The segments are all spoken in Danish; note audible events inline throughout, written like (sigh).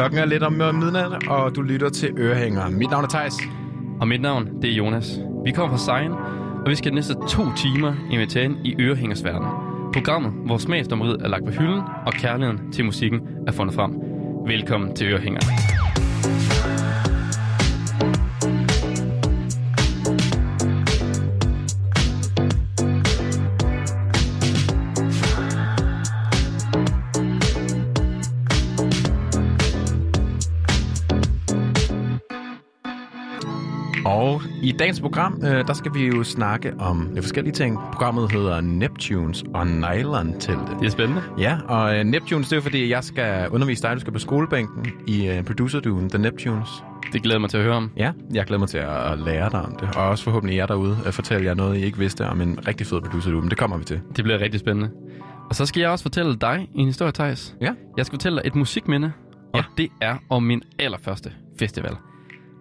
Klokken er lidt om øh, midnat, og du lytter til Ørehænger. Mit navn er Tejs. Og mit navn, det er Jonas. Vi kommer fra Sejen, og vi skal de næste to timer invitere ind i Ørehængers verden. Programmet, hvor smagsdommeriet er lagt på hylden, og kærligheden til musikken er fundet frem. Velkommen til Ørehænger. I dagens program, øh, der skal vi jo snakke om lidt forskellige ting. Programmet hedder Neptunes og Nylon-teltet. Det er spændende. Ja, og øh, Neptunes, det er fordi, jeg skal undervise dig. Du skal på skolebænken i øh, producer The Neptunes. Det glæder mig til at høre om. Ja, jeg glæder mig til at, at lære dig om det. Og også forhåbentlig jer derude at fortælle jer noget, I ikke vidste om en rigtig fed producer men det kommer vi til. Det bliver rigtig spændende. Og så skal jeg også fortælle dig en historie, Thijs. Ja. Jeg skal fortælle dig et musikminde, og Ja. det er om min allerførste festival.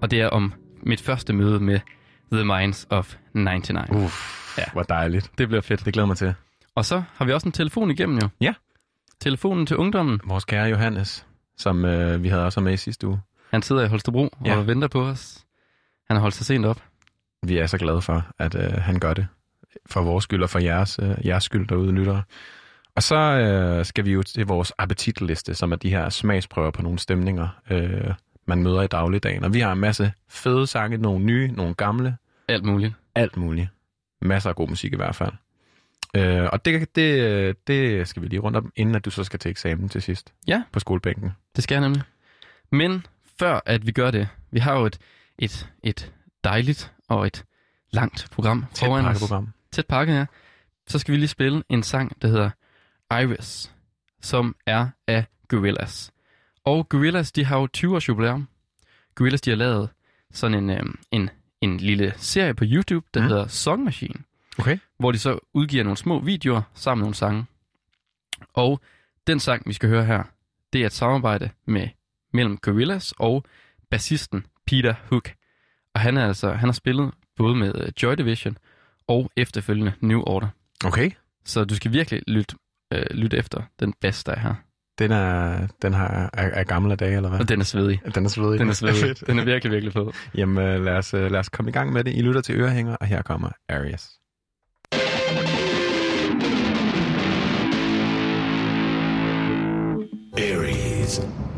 Og det er om mit første møde med The Minds of 99. Uff, Ja. hvor dejligt. Det bliver fedt. Det glæder mig til. Og så har vi også en telefon igennem jo. Ja. Telefonen til ungdommen. Vores kære Johannes, som øh, vi havde også med i sidste uge. Han sidder i Holstebro Ja. og venter på os. Han har holdt sig sent op. Vi er så glade for, at øh, han gør det. For vores skyld og for jeres, øh, jeres skyld derude, lyttere. Og så øh, skal vi jo til vores appetitliste, som er de her smagsprøver på nogle stemninger, øh, man møder i dagligdagen. Og vi har en masse fede sange, nogle nye, nogle gamle, Alt muligt. alt muligt. Masser af god musik i hvert fald. Øh, og det, det, det skal vi lige rundt om, inden at du så skal til eksamen til sidst. Ja. På skolebænken. Det skal jeg nemlig. Men før at vi gør det, vi har jo et, et, et dejligt og et langt program Tæt foran os. pakkeprogram. Tæt pakket, ja. Så skal vi lige spille en sang, der hedder Iris, som er af Gorillaz. Og Gorillaz, de har jo 20 års jubilæum. Gorillaz, de har lavet sådan en, øhm, en, en lille serie på YouTube, der Mm. mm. hedder Song Machine, Okay. hvor de så udgiver nogle små videoer sammen med nogle sange. Og den sang, vi skal høre her, det er et samarbejde med mellem Gorillaz og bassisten Peter Hook. Og han er altså, han har spillet både med øh, Joy Division og efterfølgende New Order. Okay. Så du skal virkelig lytte, øh, lytte efter den bass, der er her. Den er, den har, er, er gamle dage, eller hvad? Og den er svedig. Den er svedig. Den er svedig. (laughs) Fedt. Den er virkelig, virkelig fed. Jamen, øh, lad os, øh, lad os komme i gang med det. I lytter til Ørehænger, og her kommer Arias. Aries.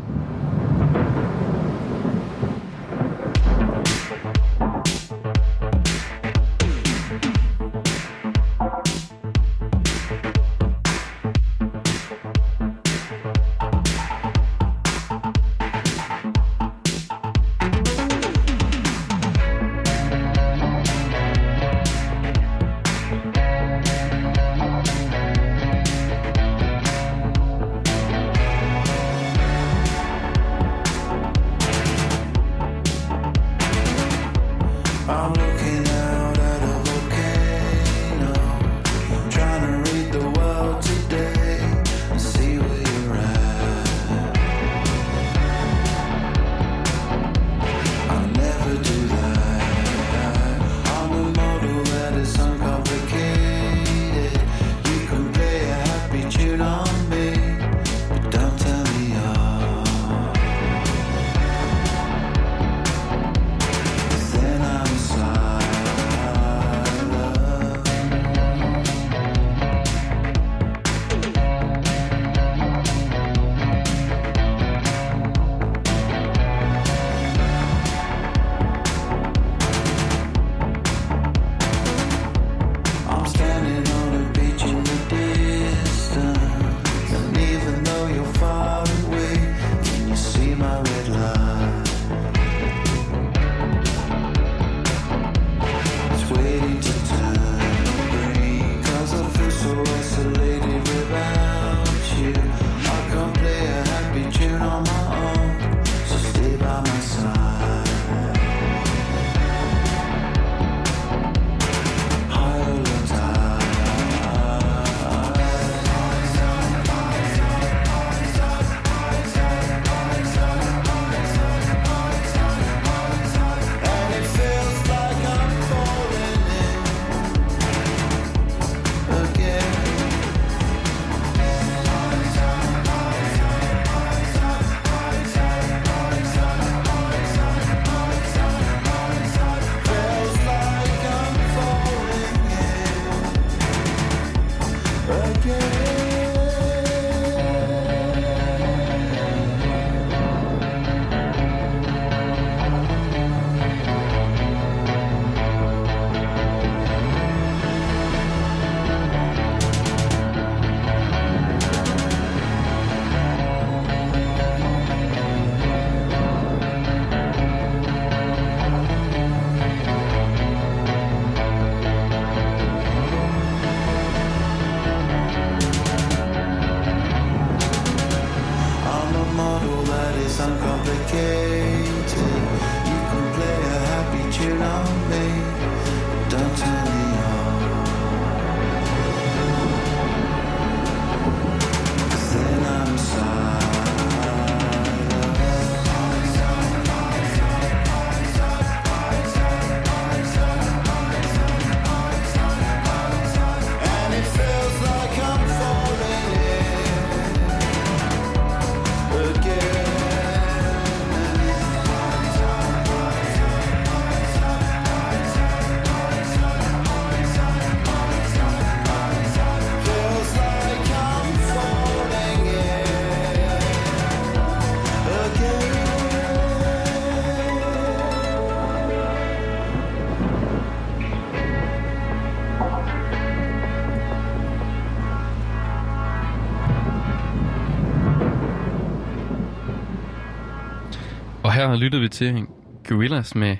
Her lyttede vi til Gorillaz med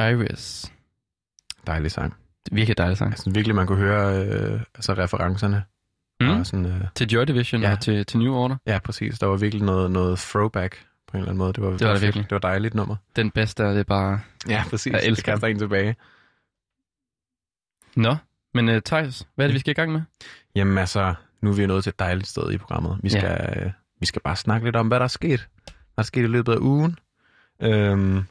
Iris. Dejlig sang. Det er virkelig dejlig sang. Synes virkelig, man kunne høre øh, altså referencerne. Mm. Og sådan, øh, Til Joy Division Ja. og til, til New Order. ja, præcis. Der var virkelig noget, noget throwback på en eller anden måde. Det var, var det virkelig. Det var dejligt nummer. Den bedste er det bare... Ja, præcis. Jeg elsker det kaster en tilbage. Nå, men uh, Thijs, hvad er det, vi skal i gang med? Jamen altså, nu er vi nået til et dejligt sted i programmet. Vi Ja. skal, øh, vi skal bare snakke lidt om, hvad der er sket. Hvad der er sket i løbet af ugen. Øhm,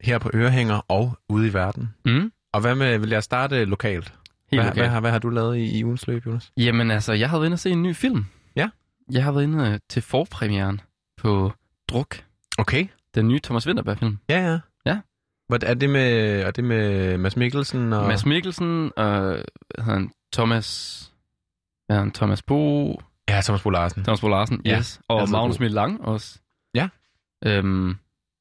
her på Ørehænger og ude i verden. Mm? Og hvad med, vil jeg starte lokalt? Helt hvad, okay. hvad, har, hvad har du lavet i, i ugens løb, Jonas? Jamen altså, jeg har været inde og se en ny film. Ja. Jeg har været inde øh, til forpremieren på Druk. Okay. Den nye Thomas Winterberg-film. Ja, ja. Ja. Hvad, er, det med, er det med Mads Mikkelsen? Og... Mads Mikkelsen og hvad hedder han, Thomas... Hvad han? Thomas Bo... Ja, Thomas Bo Larsen. Thomas Bo Larsen, Ja, yes. Og altid Magnus. Midt Lang også. Ja. Øhm,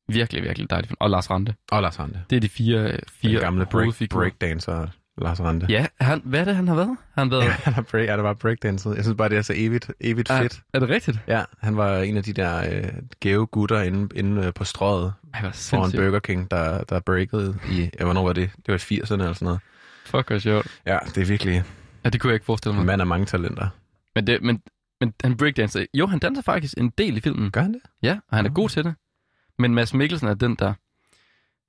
virkelig, virkelig dejlig film. Og Lars Rante. Og Lars Rante. Det er de fire, Den fire gamle break, breakdancer, Lars Rante. Ja, han, hvad er det, han har været? Han har været... Ja, han har break, ja, det var breakdancer. Jeg synes bare, det er så evigt, evigt Er- fedt. Er det rigtigt? Ja, han var en af de der øh, gave gutter inde, inde øh, på strøget foran. Burger King, der, der breakede i, ja, hvornår var det? Det var i 80'erne eller sådan noget. Fuck, hvor sjovt. Ja, det er virkelig Ja, det kunne jeg ikke forestille mig. en mand af mange talenter. Men, det, men, men han breakdancer. Jo, han danser faktisk en del i filmen. Gør han det? Ja, og han er Nå. god til det. Men Mads Mikkelsen er den, der...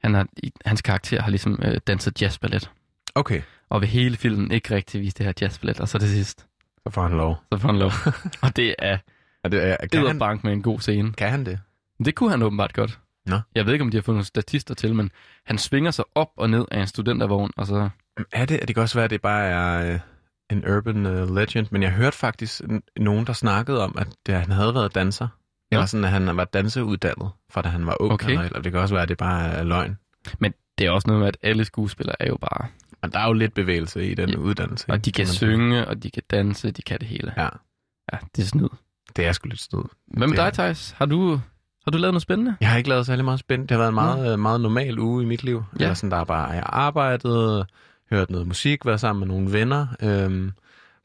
Han har, hans karakter har ligesom øh, danset jazzballet. Okay, Og ved hele filmen ikke rigtig vist det her jazzballet. Og så til sidst, så får han lov. så får han lov. (laughs) og det er Er det, er, kan, han, edderbank med en god scene. kan han det? Det kunne han åbenbart godt. Nå. Jeg ved ikke, om de har fundet statister til, men han svinger sig op og ned af en studentervogn, og så... Er det? Det kan også være, at det bare er øh, en urban øh, legend, men jeg hørte faktisk nogen, der snakkede om, at det, han havde været danser. Nå. Eller sådan, at han var danseuddannet, fra da han var ung. Okay. Eller, det kan også være, at det bare er løgn. Men det er også noget med, at alle skuespillere er jo bare... Men der er jo lidt bevægelse i den Ja. uddannelse. Og de kan sige. synge, og de kan danse, de kan det hele. Ja, Ja, det er snyd. det er sgu lidt snyd. Hvad med dig, Thijs? Har du, har du lavet noget spændende? Jeg har ikke lavet særlig meget spændt. Det har været en meget, mm. meget normal uge i mit liv. Ja. Eller sådan, der er bare, jeg har arbejdet, hørt noget musik, været sammen med nogle venner. Øhm,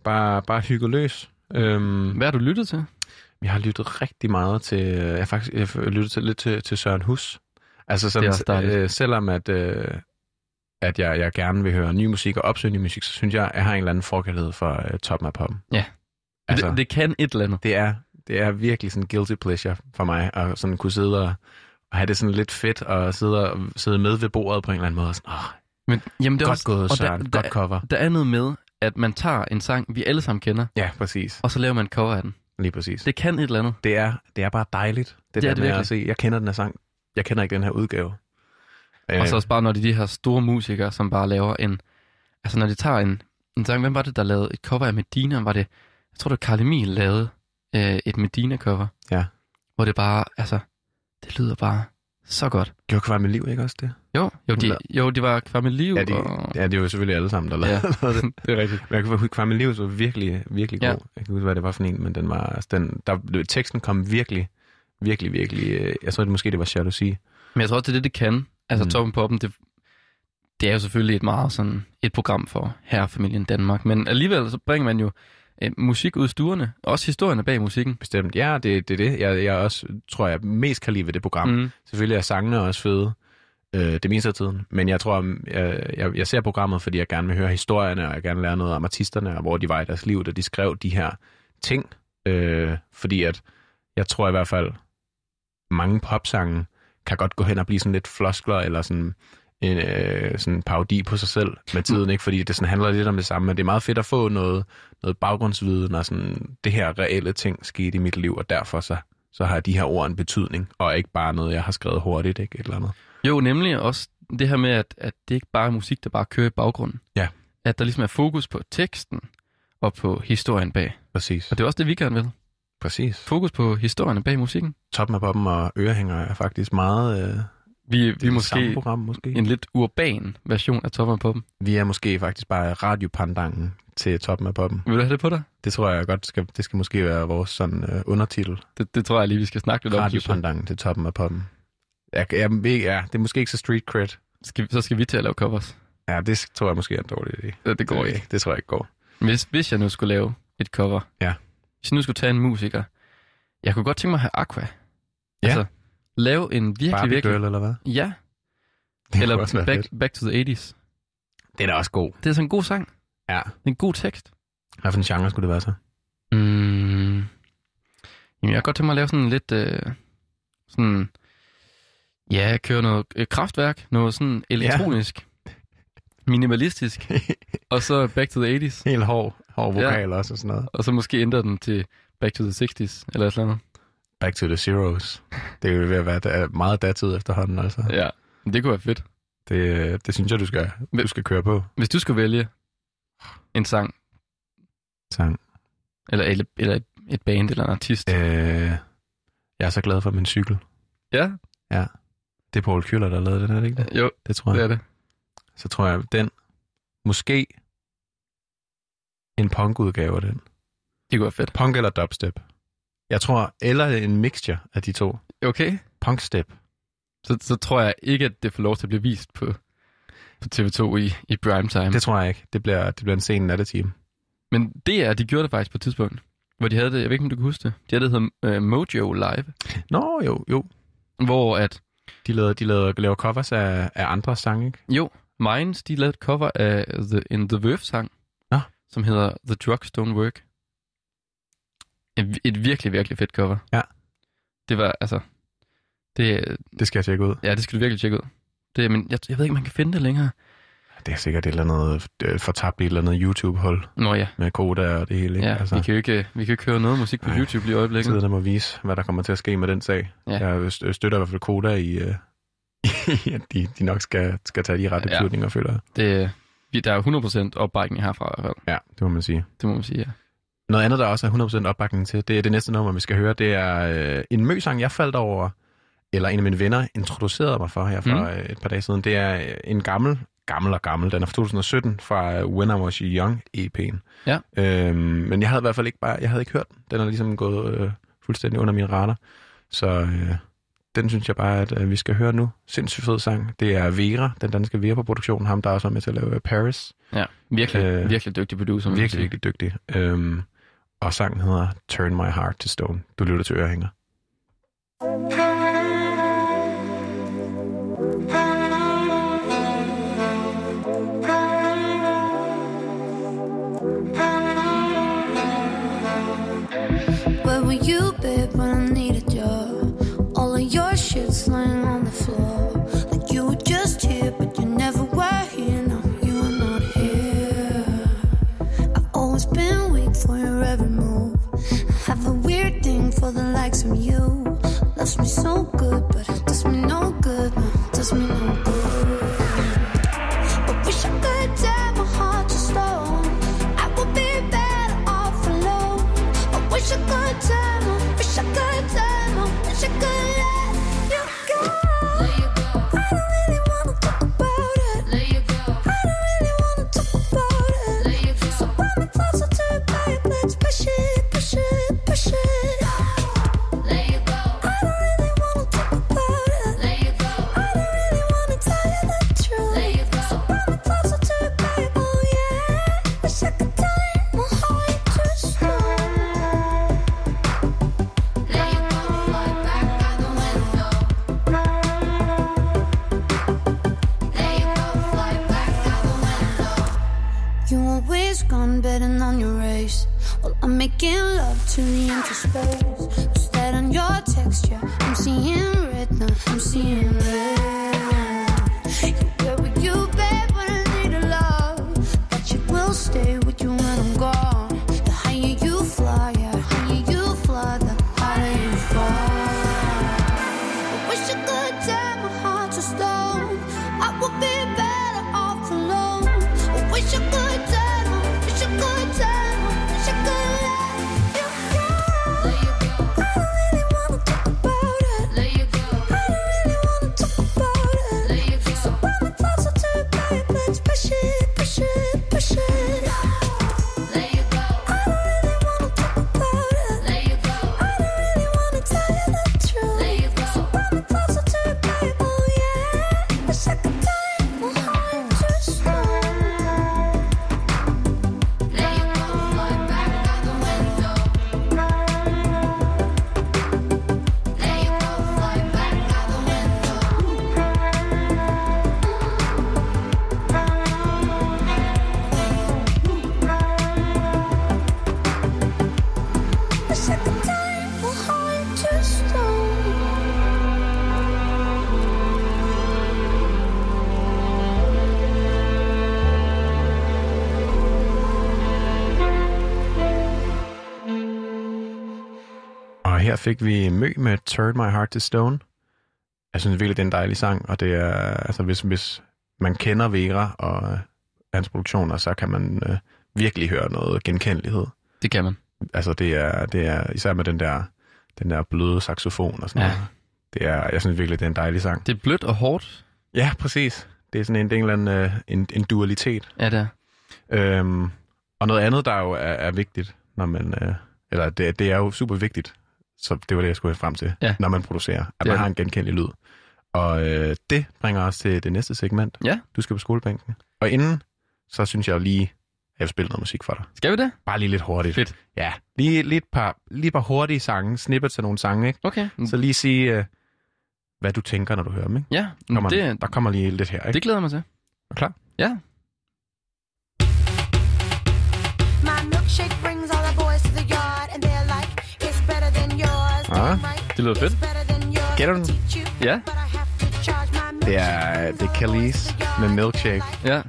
bare, bare hygge løs. Øhm, Hvad har du lyttet til? jeg har lyttet rigtig meget til, jeg har faktisk jeg har lyttet til, lidt til, til Søren Hus. Altså sådan, øh, selvom at, øh, at jeg, jeg gerne vil høre ny musik og opsøge ny musik, så synes jeg, at jeg har en eller anden forkærlighed for øh, toppen af poppen. Ja. Altså, det, det, det kan et eller andet. det, er, det er virkelig sådan guilty pleasure for mig, at sådan kunne sidde og, og have det sådan lidt fedt, og sidde, og, sidde med ved bordet på en eller anden måde, og sådan, åh, Men, jamen, det er godt også, gået, Søren, der, godt der, cover. der er noget med, at man tager en sang, vi alle sammen kender, Ja, præcis. og så laver man en cover af den. Lige præcis. Det, kan et eller andet. det, er, det er bare dejligt, det, Det det er der det med virkelig. at se, jeg kender den her sang, jeg kender ikke den her udgave. Øh, Og så også bare, når de de her store musikere, som bare laver en... Altså, når de tager en, en sang... Hvem var det, der lavede et cover af Medina? Var det... Jeg tror, det var Carl Emil lavede øh, et Medina-cover. Ja. Hvor det bare... Altså, det lyder bare så godt. Gjorde Kvar med liv, ikke også det? Jo, jo, de, jo, det var Kvar med liv. Ja, de, og... ja, det er jo selvfølgelig alle sammen, der Ja. (laughs) lavede af det. det er rigtigt. Men jeg kan huske, Kvar med liv var virkelig, virkelig god. Ja. Jeg kan ikke huske, hvad det var for en, men den var, altså, den, der, teksten kom virkelig, virkelig, virkelig, øh, jeg tror det måske, det var jalousi. Men jeg tror også, det er det, det kan. Altså, Mm. mm. Toppen Poppen, det, det er jo selvfølgelig et meget sådan et program for herrefamilien Danmark. Men alligevel så bringer man jo øh, musik ud stuerne. Også historierne bag musikken. Bestemt. Ja, det, det er det. Jeg, jeg også, tror jeg, mest kan lide ved det program. Mm. Selvfølgelig er sangene også fede øh, det meste af tiden, men jeg tror, jeg, jeg, jeg ser programmet, fordi jeg gerne vil høre historierne, og jeg gerne lære noget om artisterne, og hvor de var i deres liv, da de skrev de her ting. Øh, fordi at, jeg tror i hvert fald, mange popsange kan godt gå hen og blive sådan lidt floskler, eller sådan en øh, sådan parodi på sig selv med tiden, ikke? fordi det sådan handler lidt om det samme, men det er meget fedt at få noget, noget baggrundsviden, og sådan, det her reelle ting skete i mit liv, og derfor så, så har de her ord en betydning, og ikke bare noget, jeg har skrevet hurtigt, ikke? Et eller andet. Jo, nemlig også det her med, at, at det ikke bare er musik, der bare kører i baggrunden. Ja. At der ligesom er fokus på teksten og på historien bag. Præcis. Og det er også det, vi gerne vil. Præcis. Fokus på historierne bag musikken. Toppen af poppen og ørehænger er faktisk meget... Øh, Vi, vi er det måske program, måske. en lidt urban version af Toppen på dem. Vi er måske faktisk bare radiopandangen til toppen af poppen. Vil du have det på dig? Det tror jeg godt, skal, det skal måske være vores sådan, øh, undertitel. Det, det tror jeg lige, vi skal snakke lidt om. Radiopandangen til toppen af poppen. Jeg, jeg, jeg, ja, det er måske ikke så street cred. Skal, så skal vi til at lave covers. Ja, det tror jeg måske er en dårlig idé. Det, det går det, ikke. Det tror jeg ikke går. Hvis, hvis jeg nu skulle lave et cover. Ja. Hvis jeg nu skulle tage en musiker. Jeg kunne godt tænke mig at have Aqua. Ja. Altså, lave en virkelig, Barbie virkelig... Girl, eller hvad? Ja, Det eller back, fedt. back to the 80s. Det er da også god. Det er sådan en god sang. Ja. Det er en god tekst. Hvad for en genre skulle det være så? Mm. Jamen, jeg kan godt tænke mig at lave sådan lidt... Øh, sådan... Ja, køre noget øh, kraftværk. Noget sådan elektronisk. Minimalistisk. (laughs) og så back to the 80s. Helt hård, hård Ja. vokal også og sådan noget. Og så måske ændre den til back to the 60s. Eller sådan noget. Back to the Zeros. Det er jo ved at være da- meget datid efterhånden, altså. Ja. Det kunne være fedt. Det, det synes jeg, du skal, du skal køre på. Hvis du skulle vælge en sang, Sang. eller, eller, eller et, band eller en artist. Øh, jeg er så glad for min cykel. Ja, Det er Paul Kjøller, der lavet den, er det ikke det? jo, Det tror det jeg. er det. Så tror jeg, den, måske en punk-udgave af den. Det kunne være fedt. Punk eller dubstep. Jeg tror, eller en mixture af de to. Okay. Punkstep. Så, så tror jeg ikke, at det får lov til at blive vist på, på TV2 i, i primetime. Det tror jeg ikke. Det bliver, det bliver en sen nattetime. Men det er, de gjorde det faktisk på et tidspunkt, hvor de havde det, jeg ved ikke, om du kan huske det, de havde det, der hedder uh, Mojo Live, Nå, jo, jo. hvor at, De lavede, de lavede, laver covers af, af andre sange, ikke? jo, Minds, de lavede et cover af the, en The Verve-sang, Nå. som hedder The Drugs Don't Work. Et, et virkelig, virkelig fedt cover. Ja. Det var, altså, det, Det skal jeg tjekke ud. ja, det skal du virkelig tjekke ud. Det, men jeg, jeg ved ikke, man kan finde det længere. Det er sikkert et eller andet øh, fortabt et eller andet YouTube-hold Nå ja, med koda og det hele, ikke? ja vi, kan jo ikke, vi kan jo ikke høre noget musik på Nej. YouTube lige i øjeblikket. Tiden må vise, hvad der kommer til at ske med den sag. Ja. Jeg st- støtter i hvert fald Koda i, øh, (laughs) i at de, de nok skal, skal tage de rette Ja. beslutninger, føler jeg. Det, der er 100% opbakning herfra i hvert fald. Ja, det må man sige. Det må man sige, ja. Noget andet, der også er 100% opbakning til, det er det næste nummer, vi skal høre. Det er øh, en møsang, jeg faldt over, eller en af mine venner introducerede mig for her for Mm. mm. et par dage siden. Det er øh, en gammel, gammel og gammel, den er fra 2017 fra øh, When I Was Young EP'en. Ja. Øhm, men jeg havde i hvert fald ikke bare, jeg havde ikke hørt den. Den er ligesom gået øh, fuldstændig under min radar. Så øh, den synes jeg bare, at øh, vi skal høre nu. Sindssygt fed sang. Det er Vera, den danske Vera på produktionen, ham der også var med til at lave øh, Paris. ja. Virkelig, Øh, øh, virkelig dygtig producer. Virkelig, virkelig dygtig. Øhm, og sangen hedder Turn My Heart to Stone. Du lytter til Ørehænger. Where were you, babe, when I needed you? All of your shit's lying on the floor. Of you. Loves me so good, but fik vi Mø med Turn My Heart to Stone. Jeg synes virkelig, det er en dejlig sang, og det er, altså hvis, hvis man kender Vera og øh, hans produktioner, så kan man øh, virkelig høre noget genkendelighed. Det kan man. Altså det er, det er især med den der, den der bløde saxofon og sådan Ja. noget. Det er, jeg synes virkelig, det er en dejlig sang. Det er blødt og hårdt. Ja, præcis. Det er sådan en, det er en, eller anden, øh, en, en dualitet. Ja, det er. Øhm, og noget andet, der jo er, er vigtigt, når man... Øh, eller det, det er jo super vigtigt, så det var det, jeg skulle have frem til, Ja. når man producerer, at man har en genkendelig lyd. Og øh, det bringer os til det næste segment. Ja. Du skal på skolebænken. Og inden, så synes jeg lige, at jeg vil spille noget musik for dig. Skal vi det? Bare lige lidt hurtigt. Fedt. Ja, lige, lige, et par, lige et par hurtige sange, snippets af nogle sange, ikke? Okay. Så lige sige, øh, hvad du tænker, når du hører dem, ikke? Ja, Kommer, det, Der kommer lige lidt her, ikke? det glæder mig til. Er klar? Ja. Det lyder fedt. Gætter du den? Ja. Det er, det er Khalees med Milkshake. Ja.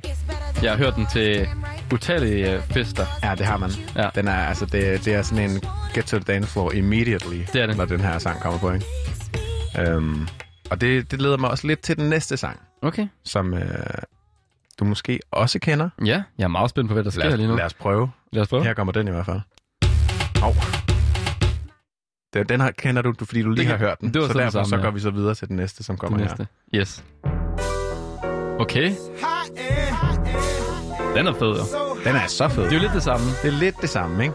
Jeg har hørt den til utallige øh, fester. Ja, det har man. Ja. Den er, altså, det, det er sådan en get to the dance floor immediately, Det er det. når den her sang kommer på, ikke? Um, og det, det leder mig også lidt til den næste sang, Okay. som øh, du måske også kender. Ja, jeg er meget spændt på, hvad der sker Lad os, lige nu. lad os prøve. Lad os prøve. Her kommer den i hvert fald. Au. Den, den her kender du, fordi du lige Det har hørt den. det var så derfor samme, så ja. går vi så videre til den næste, som kommer her. næste. Yes. Okay. Den er fed, jo. Den er så fed. Det er jo lidt det samme. Det er lidt det samme, ikke?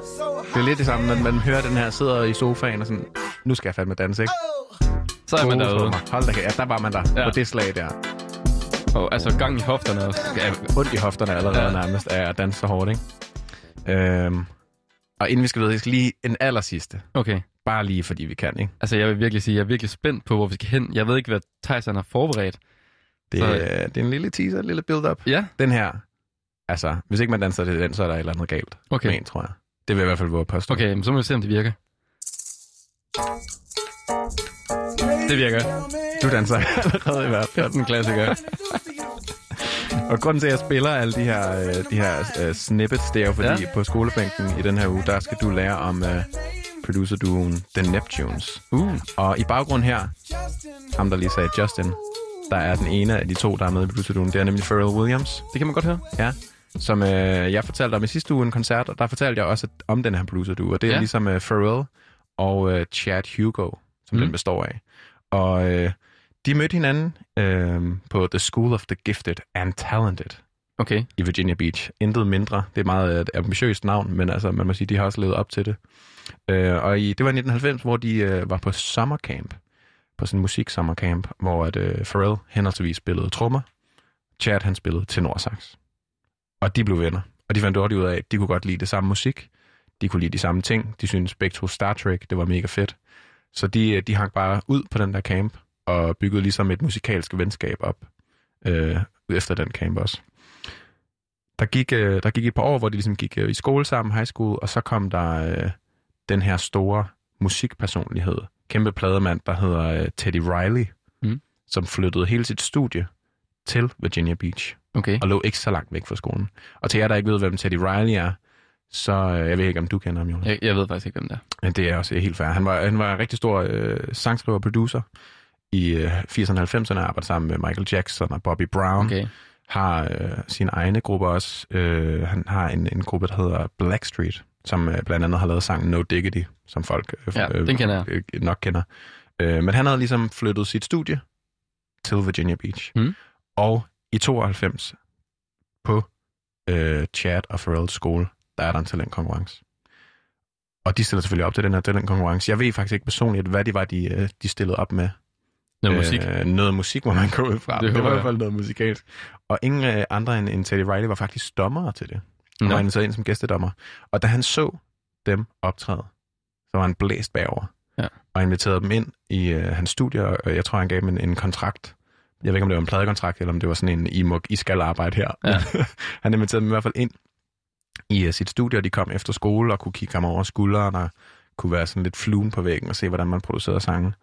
Det er lidt det samme, når man hører den her, sidder i sofaen og sådan, nu skal jeg fandme danse, ikke? Så er man Gode derude. Hold da, ja, der var man der, Ja. ja. på det slag der. Og altså gang i hofterne også. Ja, ondt i hofterne allerede Ja. ja. nærmest af at danse så hårdt, ikke? Øhm, og inden vi skal videre, jeg skal lige en aller sidste. Okay. Bare lige fordi vi kan, ikke? Altså jeg vil virkelig sige, jeg er virkelig spændt på, hvor vi skal hen. Jeg ved ikke, hvad Tyson har forberedt. Det, Så- det er en lille teaser, en lille build-up. Ja. Den her, altså, hvis ikke man danser til den, så er der et eller andet galt Okay. med en, tror jeg. Det vil jeg i hvert fald våge påstå. Okay, men så må vi se, om det virker. Det virker. Du danser (laughs) allerede i hvert Det er fald. den klassiker. Og grunden til, at jeg spiller alle de her, øh, de her øh, snippets, det er jo fordi, Ja. på skolebænken i den her uge, der skal du lære om øh, producer-duoen The Neptunes. Uh. Og i baggrund her, ham der lige sagde Justin, der er den ene af de to, der er med i producer-duoen, det er nemlig Pharrell Williams. Det kan man godt høre. Ja, som øh, jeg fortalte om i sidste uge en koncert, og der fortalte jeg også at- om den her duo, og det er Ja. ligesom øh, Pharrell og øh, Chad Hugo, som mm. den består af. Og øh, de mødte hinanden øh, på The School of the Gifted and Talented Okay. i Virginia Beach. Intet mindre. Det er et meget øh, ambitiøst navn, men altså, man må sige, de har også levet op til det. Øh, og i, det var i 1990, hvor de øh, var på sommercamp, på sådan en musiksommercamp, hvor at, øh, Pharrell henholdsvis spillede trommer, Chad han spillede tenorsax. Og de blev venner. Og de fandt hurtigt ud af, at de kunne godt lide det samme musik. De kunne lide de samme ting. De syntes begge to Star Trek, det var mega fedt. Så de, øh, de hang bare ud på den der camp, og byggede ligesom et musikalsk venskab op øh, efter den camp også. Der gik, øh, der gik et par år, hvor de ligesom gik øh, i skole sammen, high school, og så kom der øh, den her store musikpersonlighed, kæmpe plademand, der hedder øh, Teddy Riley, Mm. som flyttede hele sit studie til Virginia Beach, Okay. og lå ikke så langt væk fra skolen. Og til jer, der ikke ved, hvem Teddy Riley er, så øh, jeg ved ikke, om du kender ham, Jonas. Jeg, jeg ved faktisk ikke, hvem det er. Men det er også helt fair. Han var, han var en rigtig stor øh, sangskriver og producer i øh, 80'erne og 90'erne, arbejdede sammen med Michael Jackson og Bobby Brown Okay. har øh, sine egne grupper også. Øh, han har en, en gruppe, der hedder Blackstreet, som øh, blandt andet har lavet sangen No Diggity, som folk øh, Ja, den kender jeg. øh, nok kender. Øh, men han havde ligesom flyttet sit studie til Virginia Beach. Mm. Og i 92 på øh, Chad og Pharrells skole, der er der en talentkonkurrence. Og de stiller selvfølgelig op til den her talentkonkurrence. Jeg ved faktisk ikke personligt, hvad det var, de, øh, de stillede op med. Noget musik. Øh, noget musik må man gå ud fra. Det Det, var håber i jeg. hvert fald noget musikalsk. Og ingen øh, andre end, end Teddy Riley var faktisk dommer til det. Han var inviteret ind som gæstedommer. Og da han så dem optræde, så var han blæst bagover. Ja. Og inviterede dem ind i øh, hans studie, og jeg tror, han gav dem en, en kontrakt. Jeg ved ikke, om det var en pladekontrakt, eller om det var sådan en, I, må, I skal arbejde her. Ja. (laughs) han inviterede dem i hvert fald ind i uh, sit studie, og de kom efter skole og kunne kigge ham over skulderen og kunne være sådan lidt fluen på væggen og se, hvordan man producerede sange.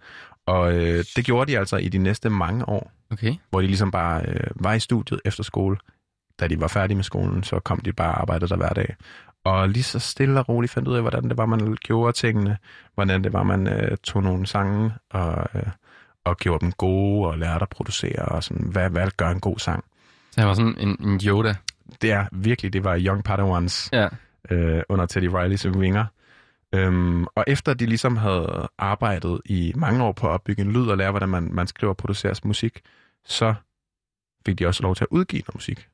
Og øh, det gjorde de altså i de næste mange år, Okay. hvor de ligesom bare øh, var i studiet efter skole, da de var færdige med skolen, så kom de bare og arbejdede der hver dag. Og lige så stille og roligt fandt ud af, hvordan det var, man gjorde tingene, hvordan det var, man øh, tog nogle sange og, øh, og gjorde dem gode og lærte at producere, og sådan, hvad, hvad gør en god sang. Så han var sådan en, en Yoda. Det er virkelig, det var Young Padawans Ja. øh, under Teddy Riley's vinger. Øhm, og efter de ligesom havde arbejdet i mange år på at opbygge en lyd og lære, hvordan man, man skriver og producerer musik, så fik de også lov til at udgive noget musik.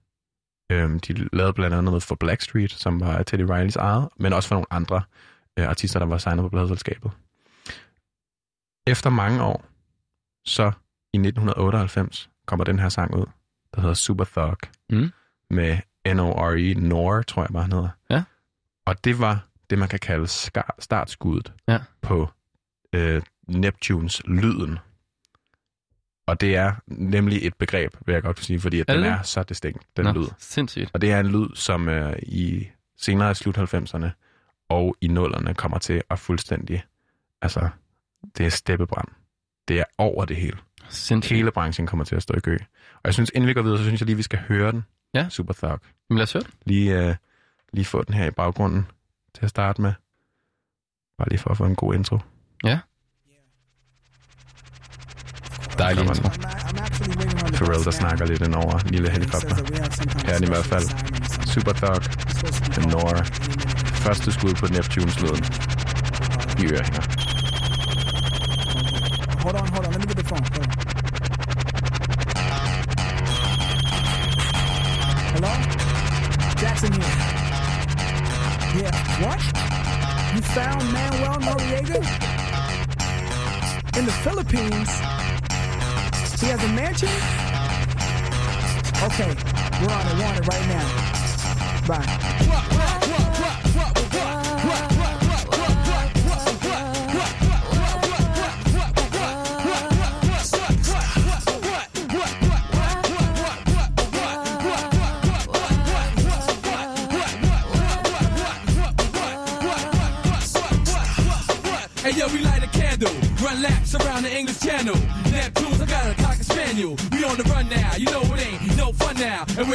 Øhm, de lavede blandt andet noget for Blackstreet, som var Teddy Rileys eget, men også for nogle andre øh, artister, der var signet på pladselskabet. Efter mange år, så i 1998, kommer den her sang ud, der hedder Super Thug, Mm. med N-O-R-E, Nor, tror jeg bare, han hedder. Ja. Og det var det, man kan kalde startskuddet Ja. på øh, Neptunes lyden. Og det er nemlig et begreb, vil jeg godt sige, fordi at Er den det er så distinkt, den Nå, lyd. sindssygt. Og det er en lyd, som øh, i senere i slut 90'erne og i nullerne kommer til at fuldstændig, altså, det er steppebrand. Det er over det hele. Sindssygt. Hele branchen kommer til at stå i kø. Og jeg synes, inden vi går videre, så synes jeg lige, vi skal høre den. Ja. Super Thug. Men lad os høre det. Lige, øh, lige få den her i baggrunden til at starte med. Bare lige for at få en god intro. Dejlig Kommer intro. Pharrell, der snakker lidt ind over en lille helikopter. Her er i hvert fald. Super Thug, The Nora. Første skud på Neptunes lyden. I ørehænger. Hold on, hold on. Let me get the phone. Found Manuel Noriega? In the Philippines? He has a mansion? Okay. We're on it. On it right now. Bye.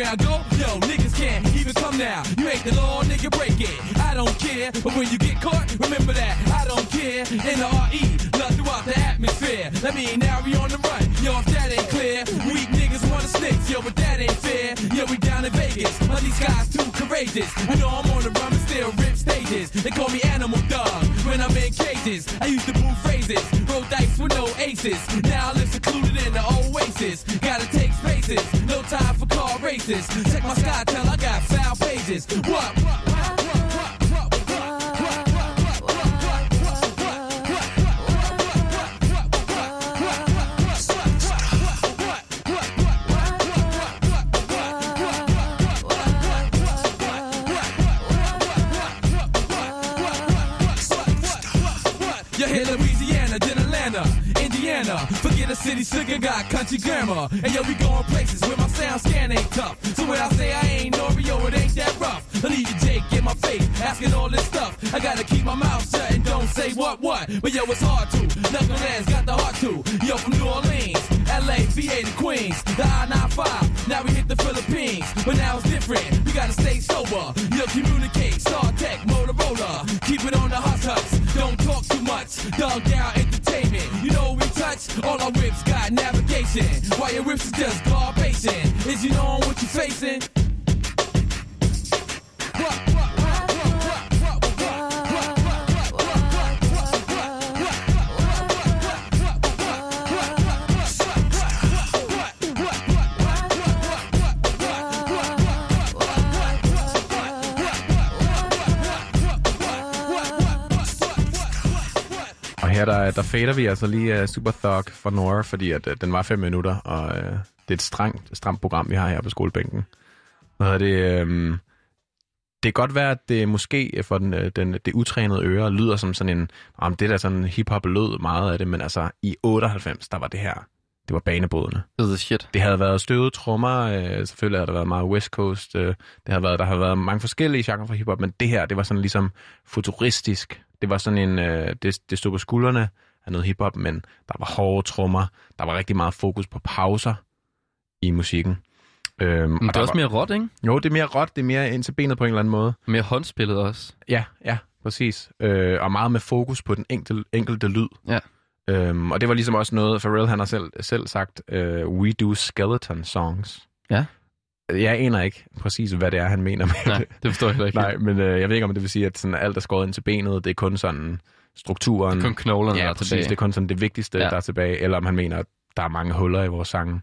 Now. Go, yo, niggas can't even come now. You ain't the law, nigga, break it. I don't care, but when you get caught, remember that I don't care. In the RE, love throughout the atmosphere. Let me now we on the run. Yo, if that ain't clear, weak niggas wanna snitch. Yo, but that ain't fair. Yo, we down in Vegas. but these guys too courageous. You know I'm on the run, but still rip stages. They call me Animal Dog when I'm in cages. I used to boom phrases, roll dice with no aces. Now I live secluded in the oasis. Gotta take no time for car races. Check my sky, tell I got foul pages. What? You A city sugar, got country grammar. And yo, we going places where my sound scan ain't tough. So when I say I ain't Oreo, it ain't that rough. I leave you Jake in my face, asking all this stuff. I gotta keep my mouth shut and don't say what what. But yo, it's hard to. Knuckleheads got the heart to. Yo, from New Orleans, LA, VA to Queens, the I-95. Now we hit the Philippines, but now it's different. We gotta stay sober. Yo, communicate, Star Tech, Motorola. Keep it on the hot huts. Don't talk too much. Dog down entertainment. You know we touch? All our whips got navigation. Why your whips is just garbation. Is you knowing what you're facing? Og her der, der fader vi altså lige uh, Super Thug for Nora, fordi at, uh, den var fem minutter, og uh, det er et strengt, stramt program, vi har her på skolebænken. Hvad det? Um, det kan godt være, at det måske for den, den, det utrænede øre lyder som sådan en, om det der sådan hip-hop lød meget af det, men altså i 98, der var det her, det var banebrydende. Det er shit. Det havde været støvede trommer, øh, selvfølgelig havde der været meget West Coast, øh, det havde været, der har været mange forskellige genrer for hiphop, men det her, det var sådan ligesom futuristisk. Det var sådan en, øh, det, det stod på skuldrene af noget hiphop, men der var hårde trommer, der var rigtig meget fokus på pauser i musikken. Øhm, Men og det er også var- mere råt, ikke? Jo, det er mere råt, det er mere ind til benet på en eller anden måde. Mere håndspillet også. Ja, ja, præcis. Øh, og meget med fokus på den enkelte, enkelte lyd. Ja. Øhm, og det var ligesom også noget, Pharrell han har selv, selv sagt, øh, we do skeleton songs. Ja. Jeg aner ikke præcis, hvad det er, han mener med Nej, det. det forstår jeg heller ikke. Nej, men øh, jeg ved ikke, om det vil sige, at sådan alt er skåret ind til benet, det er kun sådan strukturen. Kun knoglerne, der ja, er præcis, tilbage. det er kun sådan det vigtigste, Ja. ja. der er tilbage. Eller om han mener, at der er mange huller i vores sange.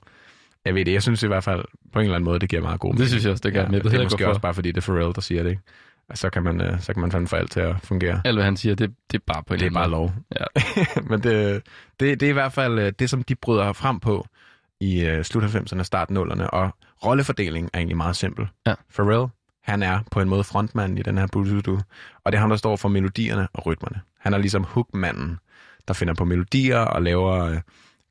Jeg ved det, jeg synes i hvert fald på en eller anden måde, det giver meget god Det synes jeg også, det gør. Men jeg ved det heller er måske hvorfor. også bare, fordi det er Pharrell, der siger det, ikke? Og så kan man, øh, så kan man fandme få alt til at fungere. Alt, hvad han siger, det, det er bare på en Det er bare lov. Ja. (laughs) Men det, det, det er i hvert fald øh, det, som de bryder frem på i øh, slut 90'erne og start 0'erne. Og rollefordelingen er egentlig meget simpel. Ja. Pharrell, han er på en måde frontmanden i den her Bududu, og det er ham, der står for melodierne og rytmerne. Han er ligesom hookmanden, der finder på melodier og laver øh,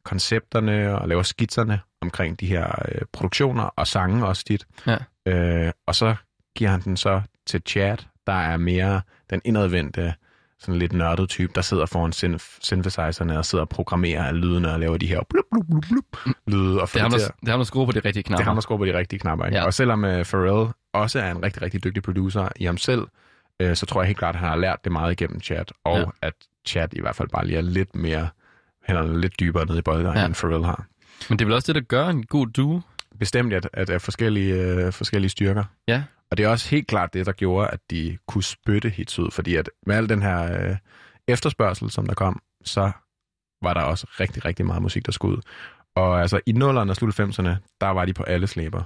koncepterne og laver skitserne omkring de her øh, produktioner og sange også tit. Ja. Øh, og så giver han den så til Chad, der er mere den indadvendte, sådan lidt nørdet type, der sidder foran synth- synthesizerne og sidder og programmerer alle lydene og laver de her blub, blub, blub, blub, lyde. Og Det er, ham, der, det er ham, der skruer på de rigtige knapper. det er ham, der skruer på de rigtige knapper. Ikke? Ja. Og selvom uh, Pharrell også er en rigtig, rigtig dygtig producer i ham selv, uh, så tror jeg helt klart, at han har lært det meget igennem chat, og Ja. at chat i hvert fald bare lige er lidt mere, hænderne lidt dybere nede i bolden, ja. end Pharrell har. Men det er vel også det, der gør en god duo. Bestemt, at, at er forskellige, uh, forskellige styrker. Ja. Og det er også helt klart det, der gjorde, at de kunne spytte hits ud, fordi at med al den her uh, efterspørgsel, som der kom, så var der også rigtig, rigtig meget musik, der skulle ud. Og altså i 0'erne og slut 90'erne, der var de på alle slæber.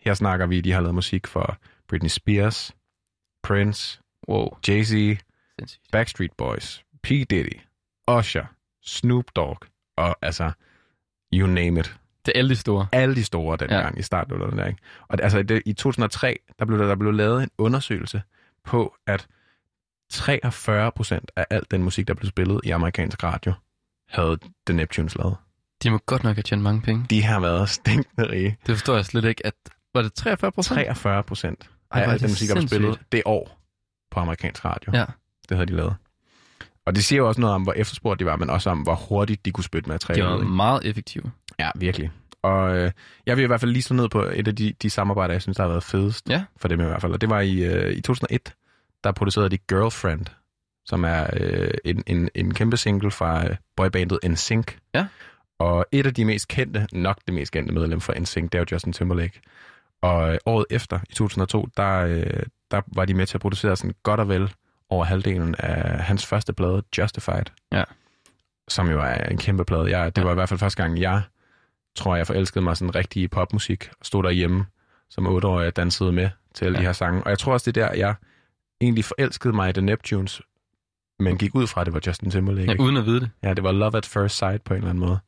Her snakker vi, de har lavet musik for Britney Spears, Prince, Wow, Jay-Z. Backstreet Boys, P. Diddy, Usher, Snoop Dogg, og altså, you name it. Det er alle de store. Alle de store dengang ja. i starten af der, ikke? Og det- altså det, i 2003, der blev der, der blev lavet en undersøgelse på, at 43 procent af al den musik, der blev spillet i amerikansk radio, havde The Neptunes lavet. De må godt nok have tjent mange penge. De har været stinkende rige. Det forstår jeg slet ikke. At, var det 43 procent? 43 procent af al den musik, der blev spillet det år på amerikansk radio. Ja. Det havde de lavet. Og det siger jo også noget om, hvor efterspurgt de var, men også om, hvor hurtigt de kunne spytte De materiale. var ikke? meget effektive. Ja, virkelig. Og øh, jeg vil i hvert fald lige slå ned på et af de, de samarbejder, jeg synes, der har været fedest Ja. for dem i hvert fald. Og det var i, øh, i 2001, der producerede de Girlfriend, som er øh, en, en, en kæmpe single fra øh, boybandet NSYNC. Ja. Og et af de mest kendte, nok det mest kendte medlem fra NSYNC, det er jo Justin Timberlake. Og øh, året efter, i 2002, der, øh, der var de med til at producere sådan godt og vel over halvdelen af hans første plade, Justified. Ja. Som jo er en kæmpe plade. Jeg, det var i hvert fald første gang, jeg tror, jeg forelskede mig sådan rigtig popmusik, og stod derhjemme som otteårig og dansede med til alle Ja. ja. de her sange. Og jeg tror også, det er der, jeg egentlig forelskede mig i The Neptunes, men gik ud fra, at det var Justin Timberlake. Ja, uden at vide det. Ja, det var Love at First Sight på en eller anden måde.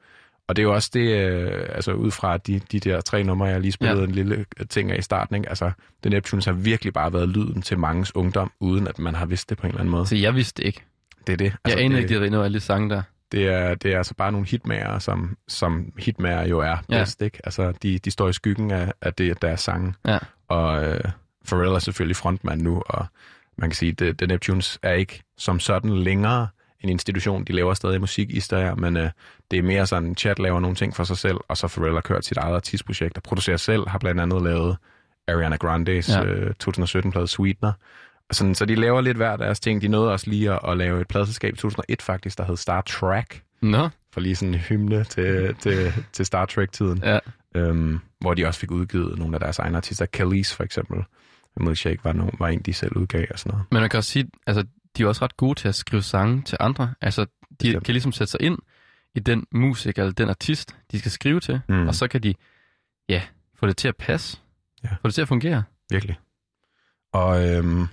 Og det er jo også det, øh, altså ud fra de, de der tre numre, jeg lige spillede Ja. en lille ting af i starten, ikke? altså The Neptunes har virkelig bare været lyden til manges ungdom, uden at man har vidst det på en eller anden måde. Så jeg vidste det ikke. Det er det. Jeg Altså, anede det, ikke, de havde alle de sange der. det, er, det er altså bare nogle hitmager, som, som hitmager jo er Ja. bedst, ikke? Altså, de, de står i skyggen af, af det, deres sange. Ja. Og øh, Pharrell er selvfølgelig frontmand nu, og man kan sige, at The Neptunes er ikke som sådan længere en institution. De laver stadig musik i stedet, men øh, det er mere sådan, chat laver nogle ting for sig selv, og så Pharrell har kørt sit eget artistprojekt og producerer selv, har blandt andet lavet Ariana Grandes Ja. øh, 2017-plade Sweetener. Sådan, så de laver lidt hver deres ting. De nåede også lige at, at lave et pladselskab i 2001 faktisk, der hed Star Trek, Nå, for lige sådan en hymne til, til, til Star Trek-tiden, ja. øhm, hvor de også fik udgivet nogle af deres egne artister. Khalees for eksempel. Milkshake var, no, var en, de selv udgav og sådan noget. Men man kan også sige, altså, de er også ret gode til at skrive sange til andre. Altså, de Bestemt. kan ligesom sætte sig ind i den musik eller den artist, de skal skrive til, Mm. og så kan de, ja, få det til at passe. Ja. Få det til at fungere. Virkelig. Og øhm,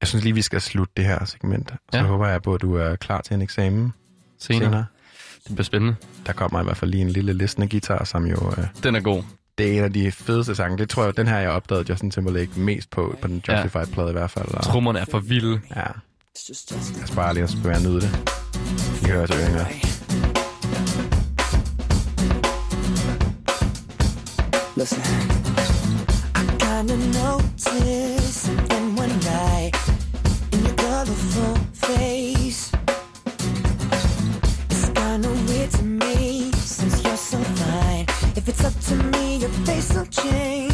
jeg synes lige, vi skal slutte det her segment. Så Ja. ja. håber jeg på, at du er klar til en eksamen Senere. senere. Det bliver spændende. Der kommer i hvert fald lige en lille listende guitar, som jo... Øh, Den er god. Det er en af de fedeste sange. Det tror jeg, den her, jeg opdagede Justin Timberlake mest på, på den Ja. Justified-plade i hvert fald. Og, Trummerne er for vilde. ja. Jeg skal bare lige at spørge nyde det. I hører til øringer. Listen. I kinda noticed something one night in your colorful face. It's kinda weird to me since you're so fine. If it's up to me, your face will change.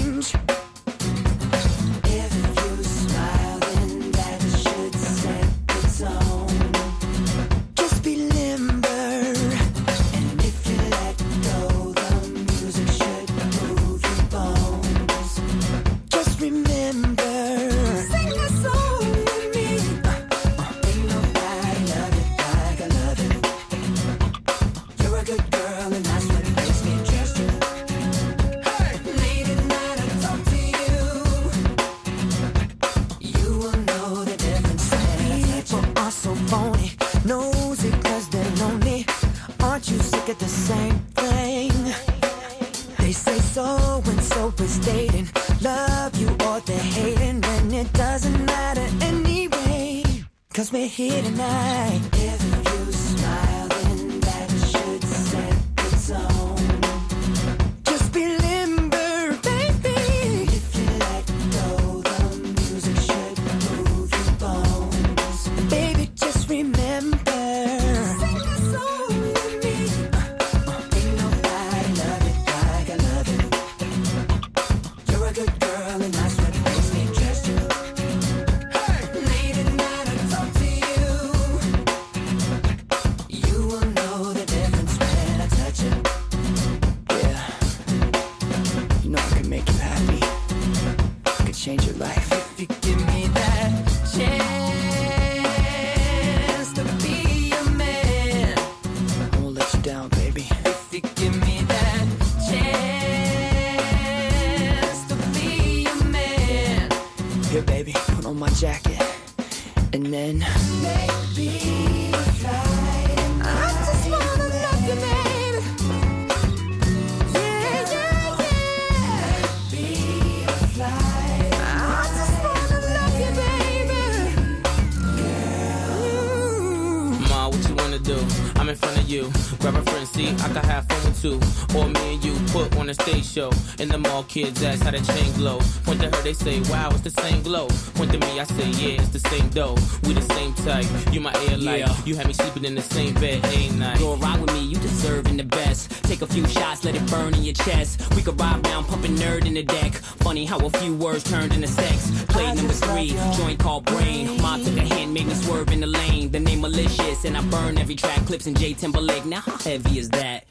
It's the same glow. Point to me, I say, yeah, it's the same dough. We the same type. You my air light. Yeah. You had me sleeping in the same bed, ain't night. Go ride with me, you deserving the best. Take a few shots, let it burn in your chest. We could ride round, pumping nerd in the deck. Funny how a few words turned into sex. Play number three, joint called brain. Mom took a hand, made me swerve in the lane. The name malicious, and I burn every track. Clips in J Timberlake. Now how heavy is that?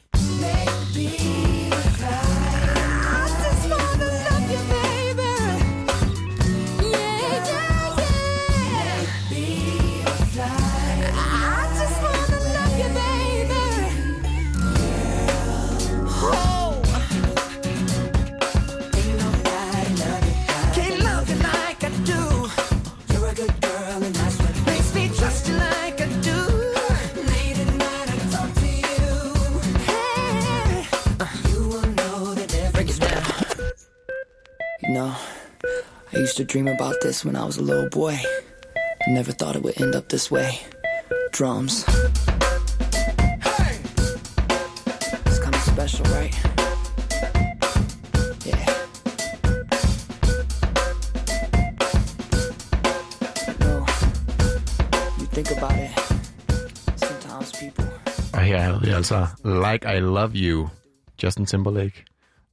Dream about this when I was a little boy. I never thought it would end up this way. Drums. It's kind of special, right? Yeah. You know, you think about it. Sometimes people. Her havde vi altså Like I Love You, Justin Timberlake.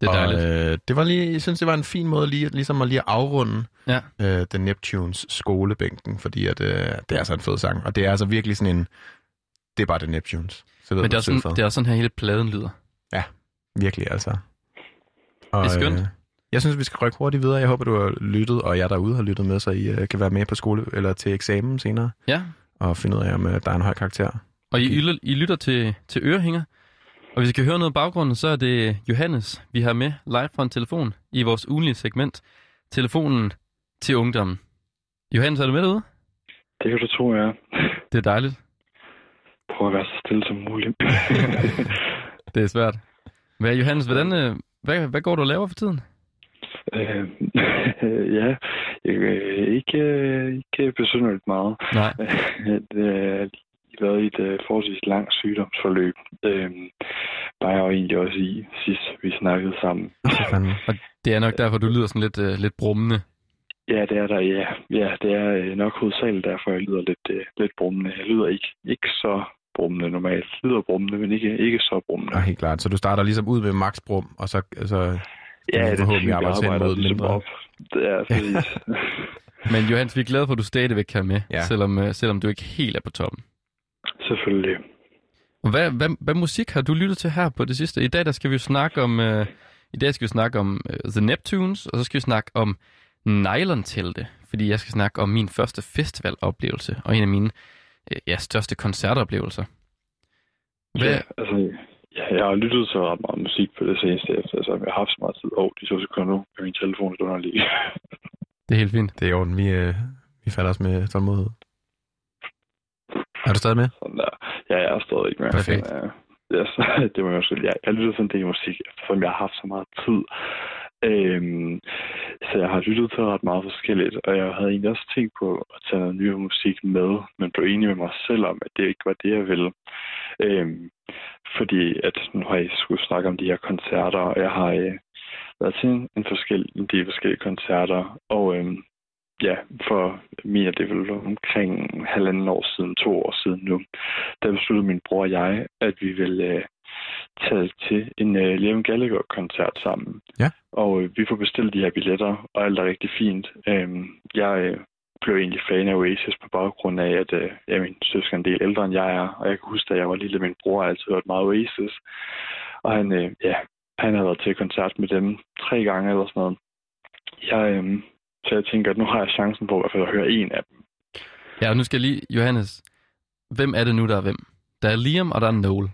Det er og, dejligt. øh, det var lige, jeg synes, det var en fin måde lige, ligesom at lige afrunde Ja. øh, The Neptunes skolebænken, fordi at, øh, det er altså en fed sang, og det er altså virkelig sådan en, det er bare The Neptunes. Så ved Men det er, sådan, det er også sådan her hele pladen lyder. Virkelig altså. Og, Det er skønt. Øh, jeg synes, vi skal rykke hurtigt videre. Jeg håber, du har lyttet, og jeg derude har lyttet med, så I øh, kan være med på skole eller til eksamen senere, Ja, og finde ud af, om øh, der er en høj karakter. og I, I lytter til, til Ørehænger. Og hvis I kan høre noget i baggrunden, så er det Johannes, vi har med live fra en telefon i vores ugenlige segment. Telefonen til ungdommen. Johannes, er du med derude? Det kan du tro, jeg er. Det er dejligt. Prøv at være så stille som muligt. (laughs) Det er svært. Hvad, Johannes, hvordan, øh, hvad, hvad går du og laver for tiden? (laughs) øh, ja, ikke, øh, ikke besynderligt meget. Nej. (laughs) det er været i et øh, forholdsvis langt sygdomsforløb. Øh, er jeg jo egentlig også i sidst, vi snakkede sammen. Og det er nok derfor, du lyder sådan lidt, øh, lidt brummende. Ja, det er der, ja. Ja, det er øh, nok hovedsageligt derfor, jeg lyder lidt, øh, lidt brummende. Jeg lyder ikke, ikke så brummende normalt. Jeg lyder brummende, men ikke, ikke så brummende. Ja, helt klart. Så du starter ligesom ud med max brum, og så kan Ja, det forhåbentlig er arbejde hen arbejder mod ligesom mindre. op. Det er præcis. (laughs) Men Johannes, vi er glade for, at du stadigvæk kan med, Ja. selvom, øh, selvom du ikke helt er på toppen. Selvfølgelig. Og hvad, hvad, hvad musik har du lyttet til her på det sidste? I dag der skal vi jo snakke om, øh, i dag skal vi snakke om øh, The Neptunes, og så skal vi snakke om Nylon-telte, fordi jeg skal snakke om min første festivaloplevelse, og en af mine øh, ja, største koncertoplevelser. Hvad, Ja, altså, ja, jeg har lyttet til ret meget musik på det seneste efter. Altså, jeg har haft så meget tid. Åh, oh, de to sekunder nu er min telefon lidt underlig. det er helt fint. Det er i orden. Vi, øh, vi falder os med tålmodighed. Er du stadig med? Sådan der. Ja, jeg er stadig ikke med. Perfekt. Ja, ja, så, det må jeg også Jeg, jeg lytter til en del musik, eftersom jeg har haft så meget tid. Øhm, så jeg har lyttet til ret meget forskelligt, og jeg havde egentlig også tænkt på at tage noget ny musik med, men blev enig med mig selv om, at det ikke var det, jeg ville. Øhm, fordi at nu har jeg skulle snakke om de her koncerter, og jeg har øh, været til en, en, forskel, en del forskellige koncerter, og øhm, ja, for er det vel omkring halvanden år siden, to år siden nu, der besluttede min bror og jeg, at vi ville øh, tage til en øh, Liam Gallagher-koncert sammen. Ja. Og øh, vi får bestilt de her billetter, og alt er rigtig fint. Øhm, jeg øh, blev egentlig fan af Oasis på baggrund af, at øh, ja, min søster er en del ældre end jeg er, og jeg kan huske, at jeg var lille, min bror har altid hørt meget Oasis. Og han, øh, ja, han har været til koncert med dem tre gange eller sådan noget. Jeg, øh, så jeg tænker, at nu har jeg chancen på i hvert fald at høre en af dem. Ja, og nu skal jeg lige, Johannes, hvem er det nu, der er hvem? Der er Liam, og der er Noel.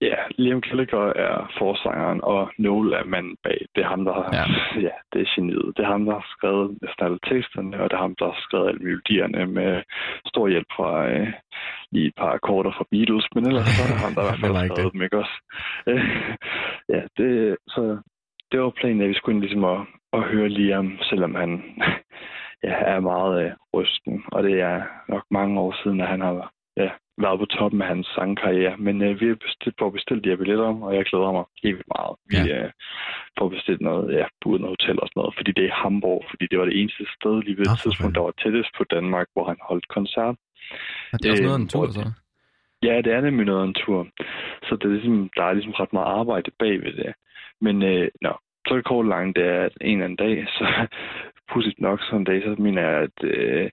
Ja, Liam Gallagher er forsangeren, og Noel er manden bag. Det er ham, der har, Ja. (laughs) ja. det er geniet. Det er ham, der har skrevet næsten alle teksterne, og det er ham, der har skrevet alle melodierne med stor hjælp fra øh, lige et par akkorder fra Beatles, men ellers så er det ham, der i hvert fald (laughs) har skrevet dem, ikke også? (laughs) Ja, det, så det var planen, at vi skulle ind ligesom at, at høre Liam, selvom han (laughs) ja, er meget øh, rysten, og det er nok mange år siden, at han har ja, været på toppen af hans sangkarriere. Men øh, vi har bestilt, får bestilt de her billetter, og jeg glæder mig helt meget. Vi ja. øh, får bestilt noget, ja, noget hotel og sådan noget, fordi det er Hamburg, fordi det var det eneste sted lige ved et tidspunkt, der var tættest på Danmark, hvor han holdt koncert. Og det er også Øh, noget af en tur, hvor- så. Ja, det er nemlig noget af en tur. Så det er ligesom, der er ligesom ret meget arbejde bagved det. Men øh, nå, så det kort langt, det er at en eller anden dag, (laughs) så pudsigt nok sådan en dag, så mener jeg, at øh,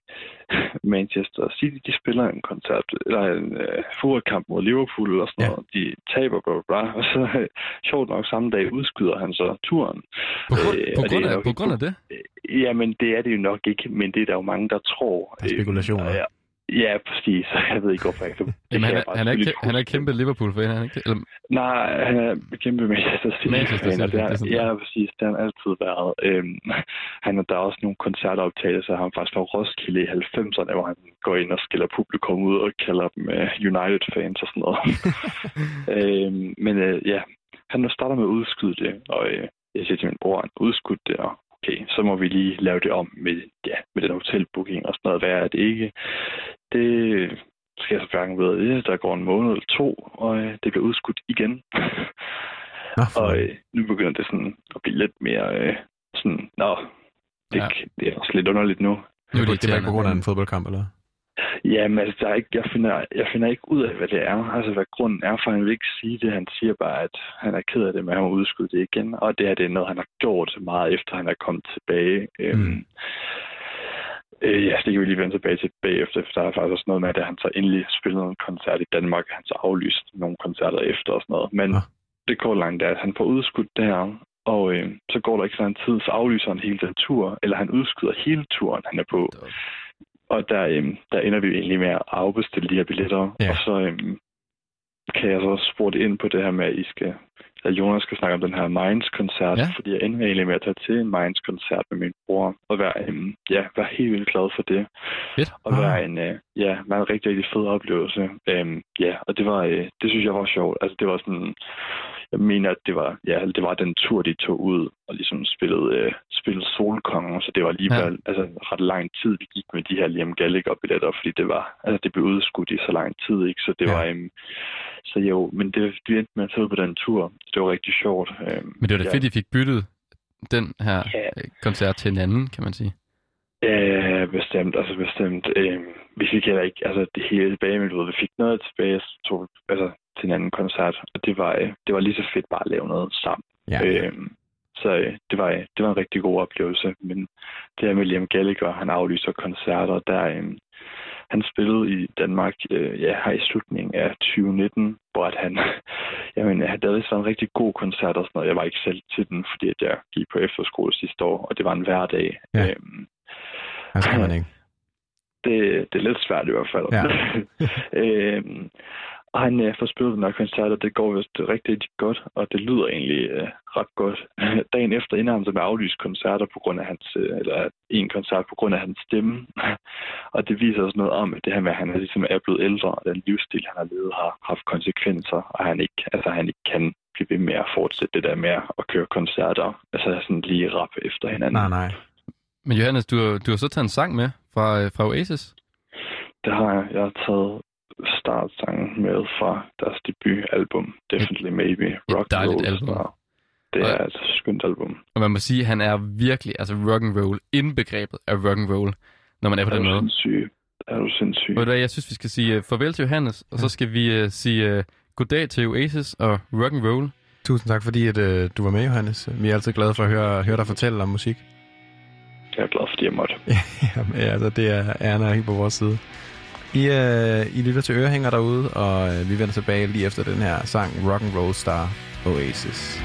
Manchester City, de spiller en koncert, eller en øh, fodboldkamp mod Liverpool eller sådan Ja. noget. De taber, bla, bla, bla. Og så øh, (laughs) sjovt nok samme dag udskyder han så turen. På grund, Øh, på, og det grund af, nok på grund af det? Jamen, det er det jo nok ikke, men det er der jo mange, der tror. Der er spekulationer. Øh, ja, ja, præcis. (laughs) Jeg ved ikke, hvorfor jeg kan... det Jamen, han, er, han, er ikke, han er kæmpe Liverpool-fan, er han ikke? Eller, Nej, han er kæmpe Manchester City. Manchester City, fan, og det er, ja, præcis. Det har han altid været. Øhm, han har der er også nogle koncertoptagelser, han faktisk fra Roskilde i 90'erne, hvor han går ind og skiller publikum ud og kalder dem uh, United-fans og sådan noget. (laughs) øhm, men uh, ja, han starter med at udskyde det, og uh, jeg siger til min bror, han udskudt det, og okay, så må vi lige lave det om med, ja, med den hotelbooking og sådan noget. Hvad er det ikke? Det skal jeg så hverken ved det. Der går en måned eller to, og øh, det bliver udskudt igen. Nå, og øh, nu begynder det sådan at blive lidt mere øh, sådan, nå, det, Ja. det er også lidt underligt nu. nu er det det var ikke på grund af en fodboldkamp, eller? Jamen, altså, der er ikke, jeg, finder, jeg finder ikke ud af, hvad det er. Altså, hvad grunden er, for han vil ikke sige det. Han siger bare, at han er ked af det, men han må udskyde det igen. Og det her, det er noget, han har gjort meget efter, han er kommet tilbage. Øhm, Mm. Øh, ja, det kan vi lige vende tilbage til bagefter, for der er faktisk også noget med, at han så endelig spillede en koncert i Danmark, han så aflyst nogle koncerter efter og sådan noget. Men Nå. det går langt, at han får udskudt det her, og øh, så går der ikke så lang tid, så aflyser han hele den tur, eller han udskyder hele turen, han er på. Og der, øh, der ender vi egentlig med at afbestille de her billetter, Ja. og så øh, kan jeg så spurgte ind på det her med, at I skal at Jonas skal snakke om den her Minds-koncert, Ja. fordi jeg ender egentlig med at tage til en Minds-koncert med min bror, og være, øhm, ja, være helt vildt glad for det. Fedt. Og være en, øh, ja, være en rigtig, rigtig fed oplevelse. Øhm, ja, og det var, øh, det synes jeg var sjovt. Altså, det var sådan, jeg mener, at det var, ja, det var den tur, de tog ud og ligesom spillede, øh, spillede Solkongen, så det var alligevel ja. altså, ret lang tid, vi gik med de her Liam Gallagher-billetter, fordi det var, altså, det blev udskudt i så lang tid, ikke? Så det ja. var, øhm, så jo, men det, vi endte med at tage ud på den tur. Det var rigtig sjovt. Øhm, Men det var da ja. fedt, I fik byttet den her Ja. øh, koncert til en anden, kan man sige. Ja, bestemt, altså bestemt. Øh, vi fik heller ikke altså, det hele tilbage, men vi fik noget tilbage så tog, altså, til en anden koncert, og det var, øh, det var lige så fedt bare at lave noget sammen. Ja. Øh, Så øh, det, var, øh, det var en rigtig god oplevelse. Men det her med Liam Gallagher, han aflyser koncerter, der øh, han spillede i Danmark øh, ja, her i slutningen af 2019, hvor at han, (laughs) jamen, han havde været en rigtig god koncert og sådan noget. Jeg var ikke selv til den, fordi at jeg gik på efterskole sidste år, og det var en hverdag. Ja. Øhm, skal man ikke. (laughs) det, det er lidt svært i hvert fald. Ja. (laughs) øhm, og han øh, får spillet den her koncert, og det går vist rigtig, rigtig godt, og det lyder egentlig øh, ret godt. (laughs) Dagen efter ender han så med at aflyse koncerter på grund af hans, øh, eller en koncert på grund af hans stemme. (laughs) og det viser også noget om, at det her med, at han er ligesom er blevet ældre, og den livsstil, han har levet, har haft konsekvenser, og han ikke, altså, han ikke kan blive ved med at fortsætte det der med at køre koncerter, altså sådan lige rap efter hinanden. Nej, nej. Men Johannes, du, har- du har så taget en sang med fra, øh, fra Oasis. Det har jeg. Jeg har taget startsangen med fra deres debutalbum, Definitely Maybe. Rock dejligt Roll album. Star. Det er et skønt album. Og man må sige, at han er virkelig altså rock and roll, indbegrebet af rock and roll, når man er på Er den måde. sindssyg? Er du sindssyg? Ved du hvad, jeg synes, vi skal sige uh, farvel til Johannes, og så skal vi uh, sige uh, goddag til Oasis og rock and roll. Tusind tak, fordi at, øh, du var med, Johannes. Vi er altid glade for at høre, høre dig fortælle om musik. Jeg er glad, fordi jeg måtte. (laughs) Ja, altså, det er æren er helt på vores side. I, øh, I lytter til Ørehænger derude, og øh, vi vender tilbage lige efter den her sang Rock and Roll Star Oasis.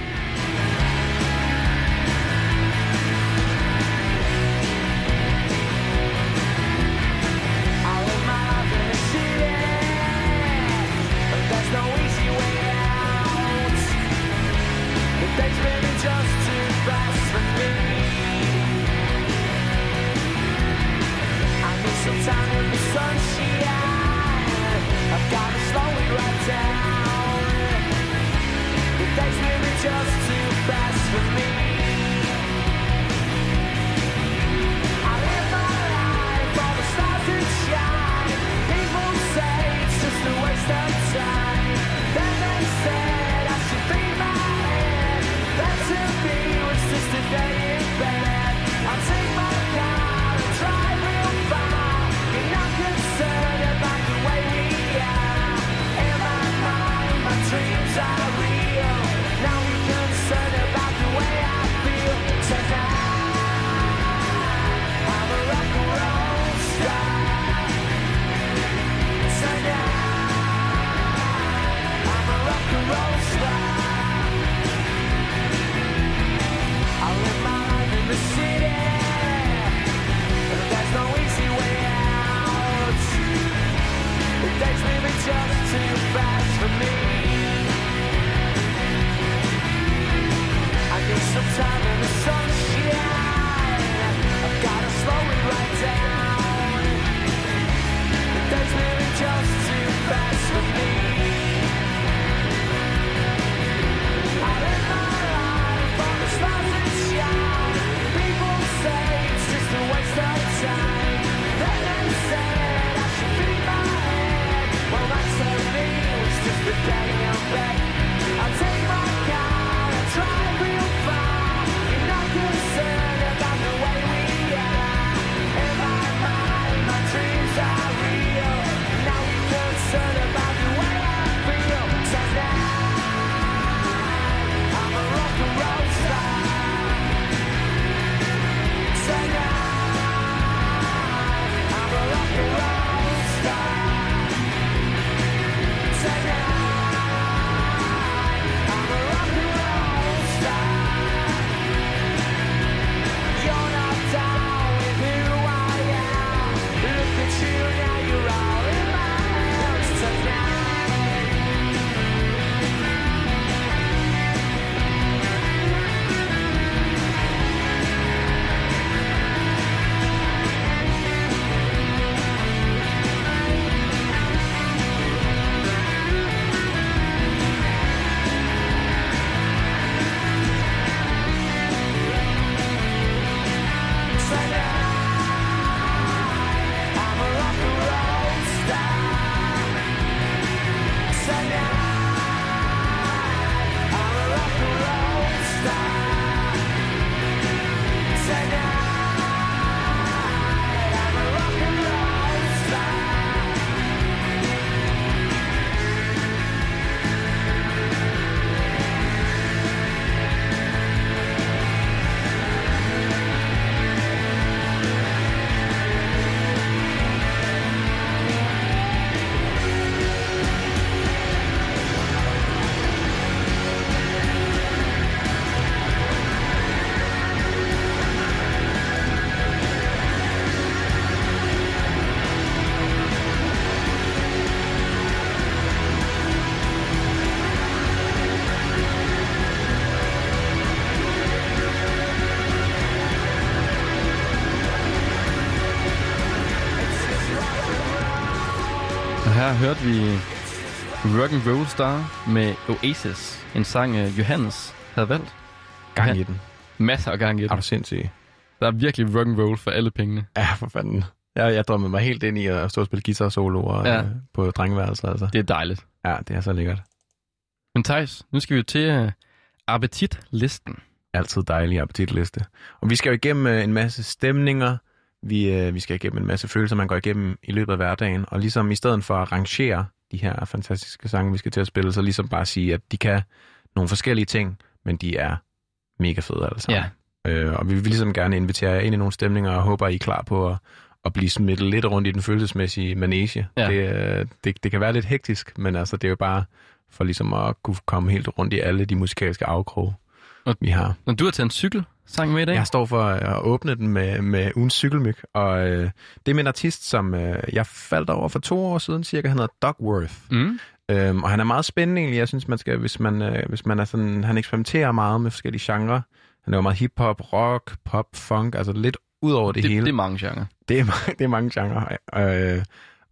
Hørte vi Rock and Roll Star med Oasis. En sang, uh, Johannes havde valgt. Gang i den. Masser af gang i Er den. du sindssyg? Der er virkelig rock and roll for alle pengene. Ja, for fanden. Jeg, jeg drømmer mig helt ind i at stå og spille guitar soloer Ja. ja. på drengeværelset, altså. Det er dejligt. Ja, det er så lækkert. Men Thijs, nu skal vi jo til uh, appetitlisten. Altid dejlig appetitliste. Og vi skal jo igennem øh, en masse stemninger. Vi, øh, vi skal igennem en masse følelser, man går igennem i løbet af hverdagen. Og ligesom i stedet for at rangere de her fantastiske sange, vi skal til at spille, så ligesom bare sige, at de kan nogle forskellige ting, men de er mega fede alle sammen. Øh, og vi vil ligesom gerne invitere jer ind i nogle stemninger, og håber, I er klar på at, at blive smittet lidt rundt i den følelsesmæssige manege. Ja. Det, øh, det, det kan være lidt hektisk, men altså, det er jo bare for ligesom at kunne komme helt rundt i alle de musikalske afkroge, Og- vi har. Når du har taget en cykel sang med i dag. Jeg står for at åbne den med, med ugens cykelmyg, og øh, det er med en artist, som øh, jeg faldt over for to år siden cirka. Han hedder Dogworth. Mm. Øhm, og han er meget spændende egentlig. Jeg synes, man skal, hvis man, øh, hvis man er sådan, han eksperimenterer meget med forskellige genrer. Han laver meget hip-hop, rock, pop, funk, altså lidt ud over det, det, hele. det er mange genrer. Det er, mange, (laughs) det er mange genrer. Øh,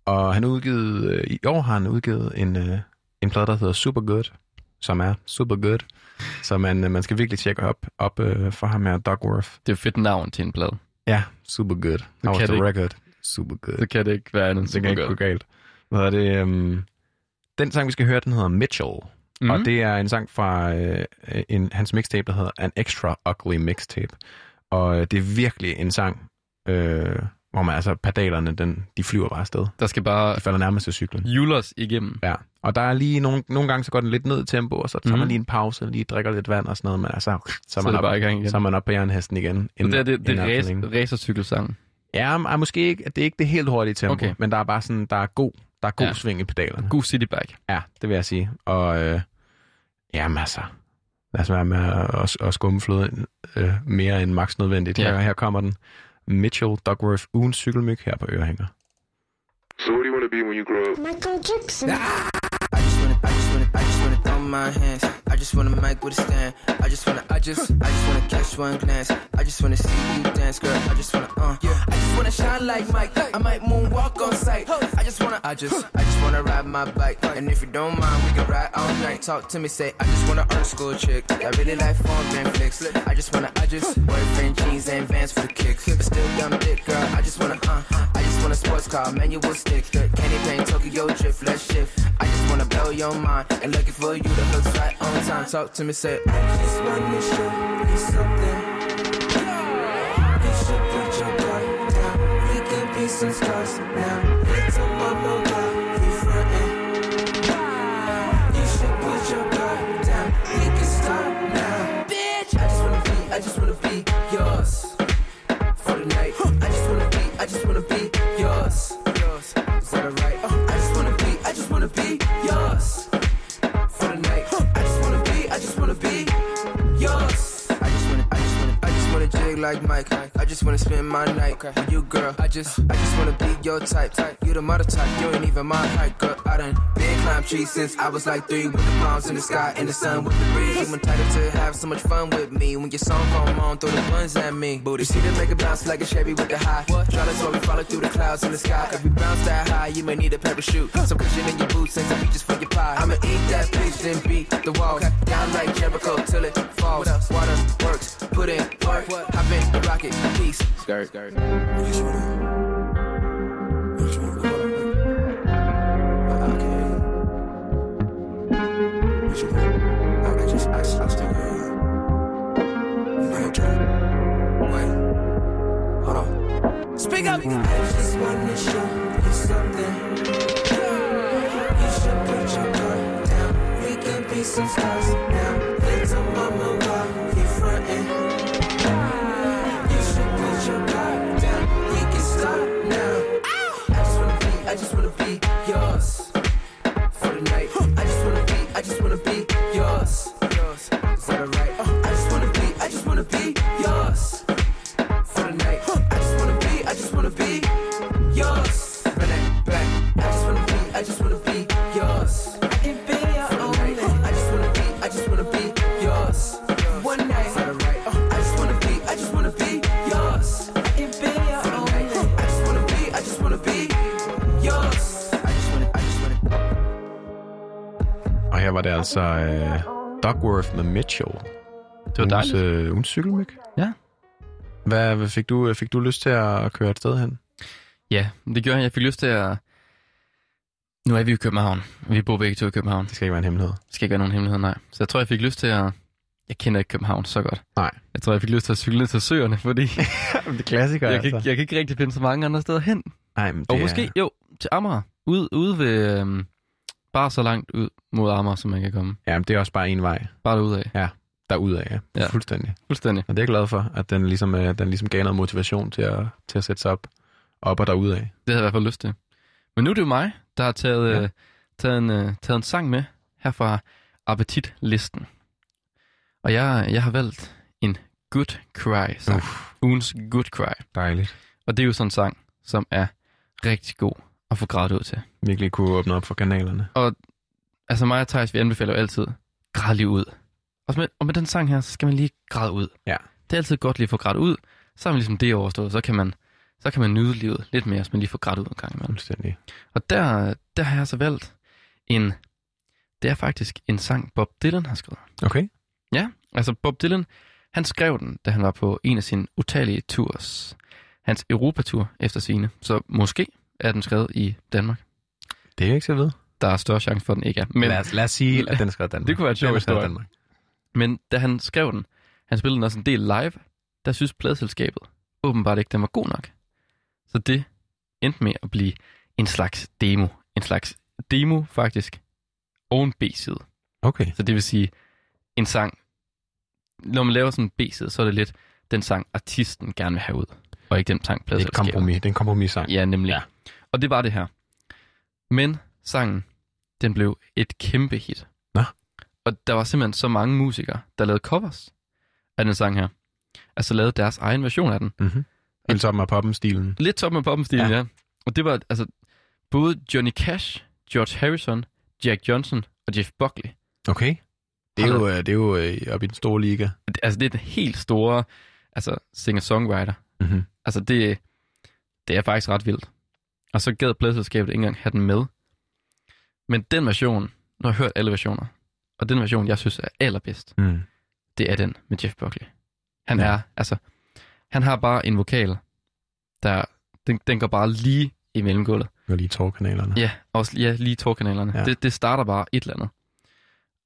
og han udgivet, øh, i år har han udgivet en, øh, en plade, der hedder Super Good, som er super good. Så man, øh, man skal virkelig tjekke op, op øh, for ham her, Dogworth. Det er fedt navn til en plade. Ja, super good. How was the det record? Super good. Så kan det ikke være andet. Det kan ikke gå galt. Hvad hedder det? Um, den sang, vi skal høre, den hedder Mitchell. Mm. Og det er en sang fra øh, en, hans mixtape, der hedder An Extra Ugly Mixtape. Og øh, det er virkelig en sang, øh, hvor man altså, pedalerne, den, de flyver bare afsted. Der skal bare De falder nærmest til cyklen. julers igennem. Ja, og der er lige nogle, nogle gange, så går den lidt ned i tempo, og så tager Mhm. man lige en pause, lige drikker lidt vand og sådan noget, men altså, så er Så man, er det op, bare i gang igen. så er man op på jernhesten igen. Så det er, det, det inden er race, racercykelsang. Ja, ah, måske ikke, det er ikke det helt hurtige tempo, Okay. men der er bare sådan, der er god, der er god Ja. sving i pedalerne. God citybike. Ja, det vil jeg sige. Og øh, jamen altså, lad os være med at, at, at skumme fløden øh, mere end maks nødvendigt. Ja. Her, her kommer den. Mitchell Dugworth, ugens cykelmyg her på Ørehænger. So what do you want to be when you grow up? Michael Jackson. I just wanna, I just wanna, I just wanna throw my hands. I just wanna mic with a stand. I just wanna, I just, I just wanna catch one glance. I just wanna see you dance, girl. I just wanna, uh, yeah. I just wanna shine like Mike. I might moonwalk on sight. I just wanna, I just, I just wanna ride my bike. And if you don't mind, we can ride all night. Talk to me, say, I just wanna earn school chick. I really like phone and flicks. I just wanna, I just, boyfriend jeans and vans for the kicks. But still dumb dick, girl. I just wanna, uh, I just wanna sports car, manual stick. Candy paint, Tokyo drift, let's shift. I just wanna blow your mind and looking for you to hook right on time. Talk to me, say, I just wanna show you something. Mama, frontin'. Ah. You should put your guard down. Can start now. Bitch, I just wanna be, I just wanna be yours for the night. I just wanna be, I just wanna be yours. Yours, is that? Oh, I just wanna be, I just wanna be just like Mike. I just wanna spend my night with you, girl. I just, I just wanna be your type. You the mother type, you ain't even my height, girl. I done been climb trees since I was like three, with the palms in the sky and the sun with the breeze. I'm entitled to have so much fun with me. When your song come on, throw the buns at me. Booty, see them make it bounce like a Chevy with the high. What? Try to we follow through the clouds in the sky. If we bounce that high, you may need a parachute. Some cushion in your boots and some beaches for your pie. I'ma eat that bitch, then beat the wall. Down like Jericho till it falls. Water works, put in work. In the rocket, peace. Skirt, skirt. I just, I, I still Wait, hold on. Speak up. I just wanna show you something. You should put your guard down. We can be some stars now. Var det altså øh, Duckworth med Mitchell. Det var dejligt. Ugens, øh, ugens cykelmyg. Ja. Hvad, hvad fik, du, fik du lyst til at køre et sted hen? Ja, det gjorde jeg. Jeg fik lyst til at... Nu er vi i København. Vi bor begge to i København. Det skal ikke være en hemmelighed. Det skal ikke være nogen hemmelighed, nej. Så jeg tror, jeg fik lyst til at... Jeg kender ikke København så godt. Nej. Jeg tror, jeg fik lyst til at cykle ned til søerne, fordi... (laughs) det er klassiker, jeg, kan, altså. ikke- jeg kan ikke rigtig finde så mange andre steder hen. Nej, men det Og er- måske, jo, til Amager. Ude, ude ved... Øhm, bare så langt ud mod Amager, som man kan komme. Ja, men det er også bare en vej. Bare derudad. Ja, derudad, ja. Ja. Fuldstændig. Fuldstændig. Og det er jeg glad for, at den ligesom, øh, den ligesom gav noget motivation til at, til at sætte sig op, op og derudad. Det havde jeg i hvert fald lyst til. Men nu er det jo mig, der har taget, Ja. øh, taget, en, øh, taget en sang med her fra appetitlisten. Og jeg, jeg har valgt en Good Cry sang. Ugens Good Cry. Dejligt. Og det er jo sådan en sang, som er rigtig god at få grædt ud til. Virkelig kunne åbne op for kanalerne. Og altså mig og Thijs, vi anbefaler jo altid, græd lige ud. Og med, og med den sang her, så skal man lige græde ud. Ja. Det er altid godt lige at få grædt ud. Så er man ligesom det overstået, så kan man, så kan man nyde livet lidt mere, hvis man lige får grædt ud en gang imellem. Fuldstændig. Og der, der har jeg så valgt en, det er faktisk en sang, Bob Dylan har skrevet. Okay. Ja, altså Bob Dylan, han skrev den, da han var på en af sine utallige tours. Hans Europatur efter sine. Så måske er den skrevet i Danmark. Det er jo ikke så ved. Der er større chance for, at den ikke er. Men, lad, os, lad os sige, at den er skrevet i (laughs) Danmark. Det kunne være en sjov Den skrevet i. Danmark. Men da han skrev den, han spillede den også en del live, der synes pladselskabet åbenbart ikke, den var god nok. Så det endte med at blive en slags demo. En slags demo faktisk, og en B-side. Okay. Så det vil sige, en sang, når man laver sådan en B-side, så er det lidt den sang, artisten gerne vil have ud, og ikke den sang, Det er pladselskabet. kompromis. Det er en kompromis-sang. Ja, nemlig. Ja. Og det var det her. Men sangen, den blev et kæmpe hit. Nå. Og der var simpelthen så mange musikere, der lavede covers af den sang her. Altså lavede deres egen version af den. Mm-hmm. Helt toppen af poppen-stilen. Lidt top med poppen-stilen, ja. Ja. Og det var altså både Johnny Cash, George Harrison, Jack Johnson og Jeff Buckley. Okay. Det er jo, øh, det er jo øh, oppe i den store liga. Altså det er den helt store altså, singer-songwriter. Mm-hmm. Altså det, det er faktisk ret vildt. Og så gad pladselskabet ikke engang have den med. Men den version, nu har jeg hørt alle versioner, og den version, jeg synes er allerbedst, Mm. det er den med Jeff Buckley. Han Ja. er, altså, han har bare en vokal, der, den, den går bare lige i mellemgulvet. Og lige tårkanalerne. Ja, også ja, lige tårkanalerne. Ja. Det, det starter bare et eller andet.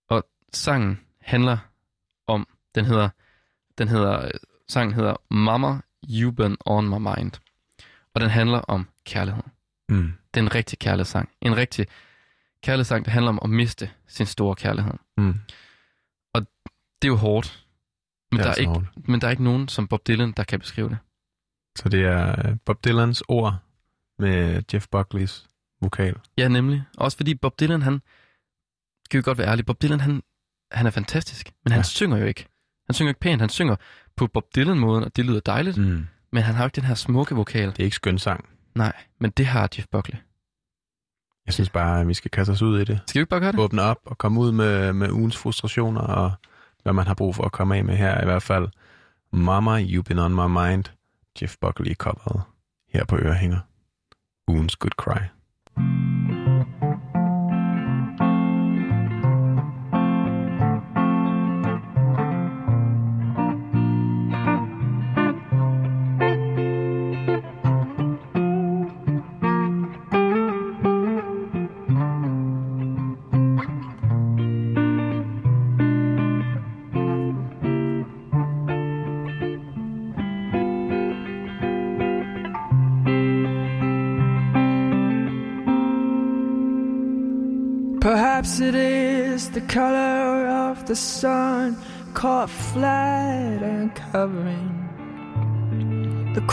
Og sangen handler om, den hedder, den hedder, sangen hedder Mama, You Been On My Mind. Og den handler om kærlighed. Mm. Det er en rigtig kærlighedssang. En rigtig kærlighedssang, der handler om at miste sin store kærlighed. Mm. Og det er jo hårdt. Men, Det er der er altså ikke, hårdt. men der er ikke nogen som Bob Dylan, der kan beskrive det. Så det er øh, Bob Dylans ord med Jeff Buckleys vokal. Ja, nemlig. Også fordi Bob Dylan, han, skal vi godt være ærlige, Bob Dylan, han, han er fantastisk, men han Ja. synger jo ikke. Han synger ikke pænt, han synger på Bob Dylan-måden, og det lyder dejligt, Mm. men han har jo ikke den her smukke vokal. Det er ikke skøn sang. Nej, men det har Jeff Buckley. Jeg synes bare, at vi skal kaste os ud i det. Skal vi ikke bare gøre det? Åbne op og komme ud med, med ugens frustrationer og hvad man har brug for at komme af med her. I hvert fald Mama, You've Been On My Mind. Jeff Buckley coveret her på Ørehænger. Ugens Good Cry. Perhaps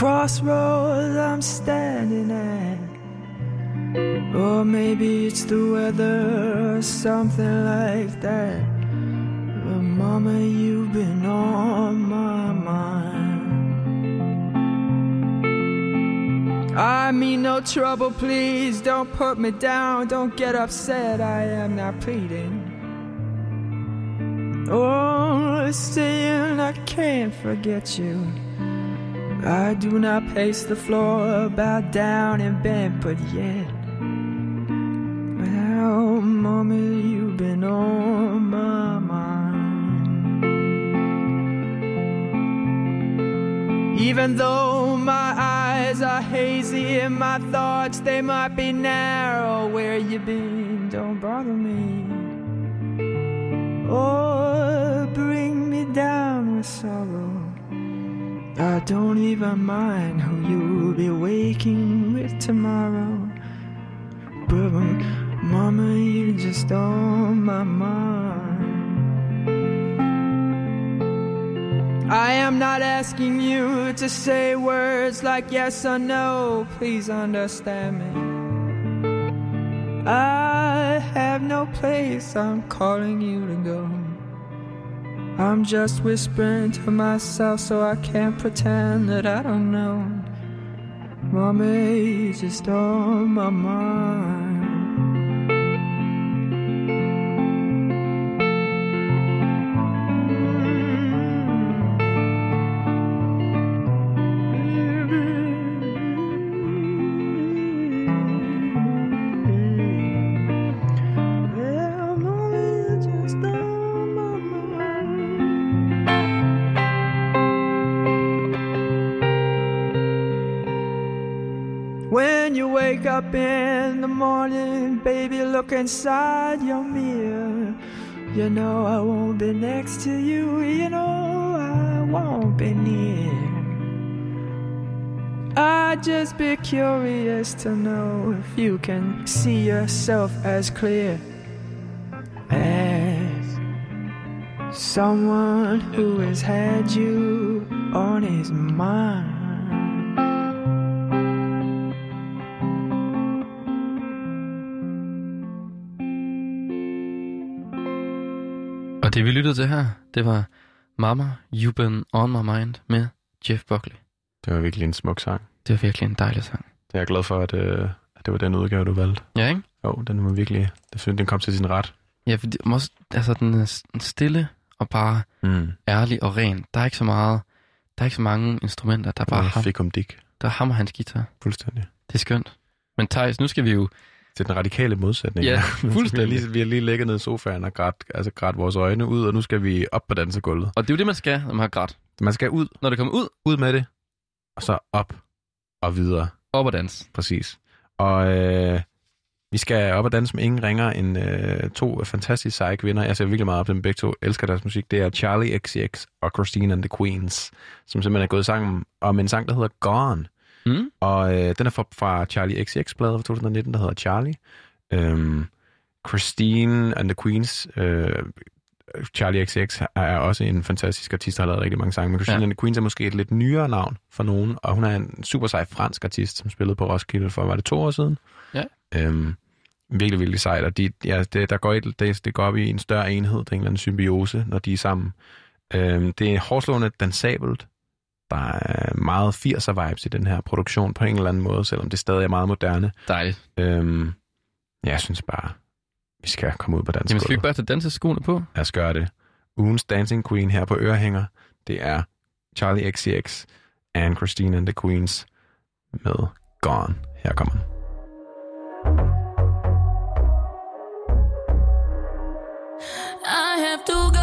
crossroads I'm standing at. Or maybe it's the weather or something like that. But mama, you've been on my mind. I mean no trouble, please don't put me down, don't get upset, I am not pleading. Oh, saying I can't forget you. I do not pace the floor, bow down and bed, but yet. Well, mommy, you've been on my mind. Even though my eyes are hazy and my thoughts they might be narrow, where you been? Don't bother me. Or bring me down with sorrow. I don't even mind who you'll be waking with tomorrow. But mama, you just on my mind. I am not asking you to say words like yes or no. Please understand me. I have no place I'm calling you to go. I'm just whispering to myself so I can't pretend that I don't know. Mommy, you just on my mind. Look inside your mirror. You know I won't be next to you, you know I won't be near. I'd just be curious to know if you can see yourself as clear as someone who has had you on his mind. Og det vi lyttede til her, det var Mama, You've Been On My Mind med Jeff Buckley. Det var virkelig en smuk sang. Det var virkelig en dejlig sang. Det er jeg glad for, at, øh, at det var den udgave, du valgte. Ja, ikke? Jo, den var virkelig... Jeg synes, den kom til sin ret. Ja, for det, også, altså, den er stille og bare Mm. ærlig og ren. Der er ikke så meget, der er ikke så mange instrumenter, der er bare ham. fik om dik. Der er ham og hans guitar. Fuldstændig. Det er skønt. Men Thijs, nu skal vi jo... Til den radikale modsætning. Ja, (laughs) vi, har fuldstændig. lige, vi har lige ligget ned i sofaen og grædt, altså grædt vores øjne ud, og nu skal vi op på dansegulvet. Og det er jo det, man skal, når man har grædt. Man skal ud. Når det kommer ud. Ud med det, og så op og videre. Op og dans. Præcis. Og øh, vi skal op og danse med ingen ringer end øh, to fantastisk seje kvinder. Jeg ser virkelig meget op til dem begge to. Elsker deres musik. Det er Charlie XCX og Christine and the Queens, som simpelthen er gået sammen om en sang, der hedder Gone. Mm. Og øh, den er fra, fra Charlie XCX-plade fra 2019, der hedder Charlie. Øhm, Christine and the Queens, øh, Charlie XCX er også en fantastisk artist, der har lavet rigtig mange sange, men Christine Ja. and the Queens er måske et lidt nyere navn for nogen, og hun er en super sej fransk artist, som spillede på Roskilde for, var det to år siden? Ja. Øhm, virkelig, virkelig sejt, og de, ja, det, der går et, det, det går op i en større enhed, det er en eller anden symbiose, når de er sammen. Øhm, det er hårdslående dansabelt, der er meget 80'er vibes i den her produktion på en eller anden måde, selvom det stadig er meget moderne. Dejligt. Øhm, ja, jeg synes bare, vi skal komme ud på dansk. Jamen, skal vi ikke bare tage danseskoene på? Lad os gøre det. Ugens Dancing Queen her på Ørehænger, det er Charlie XCX and Christine and the Queens med Gone. Her kommer den. I have to go.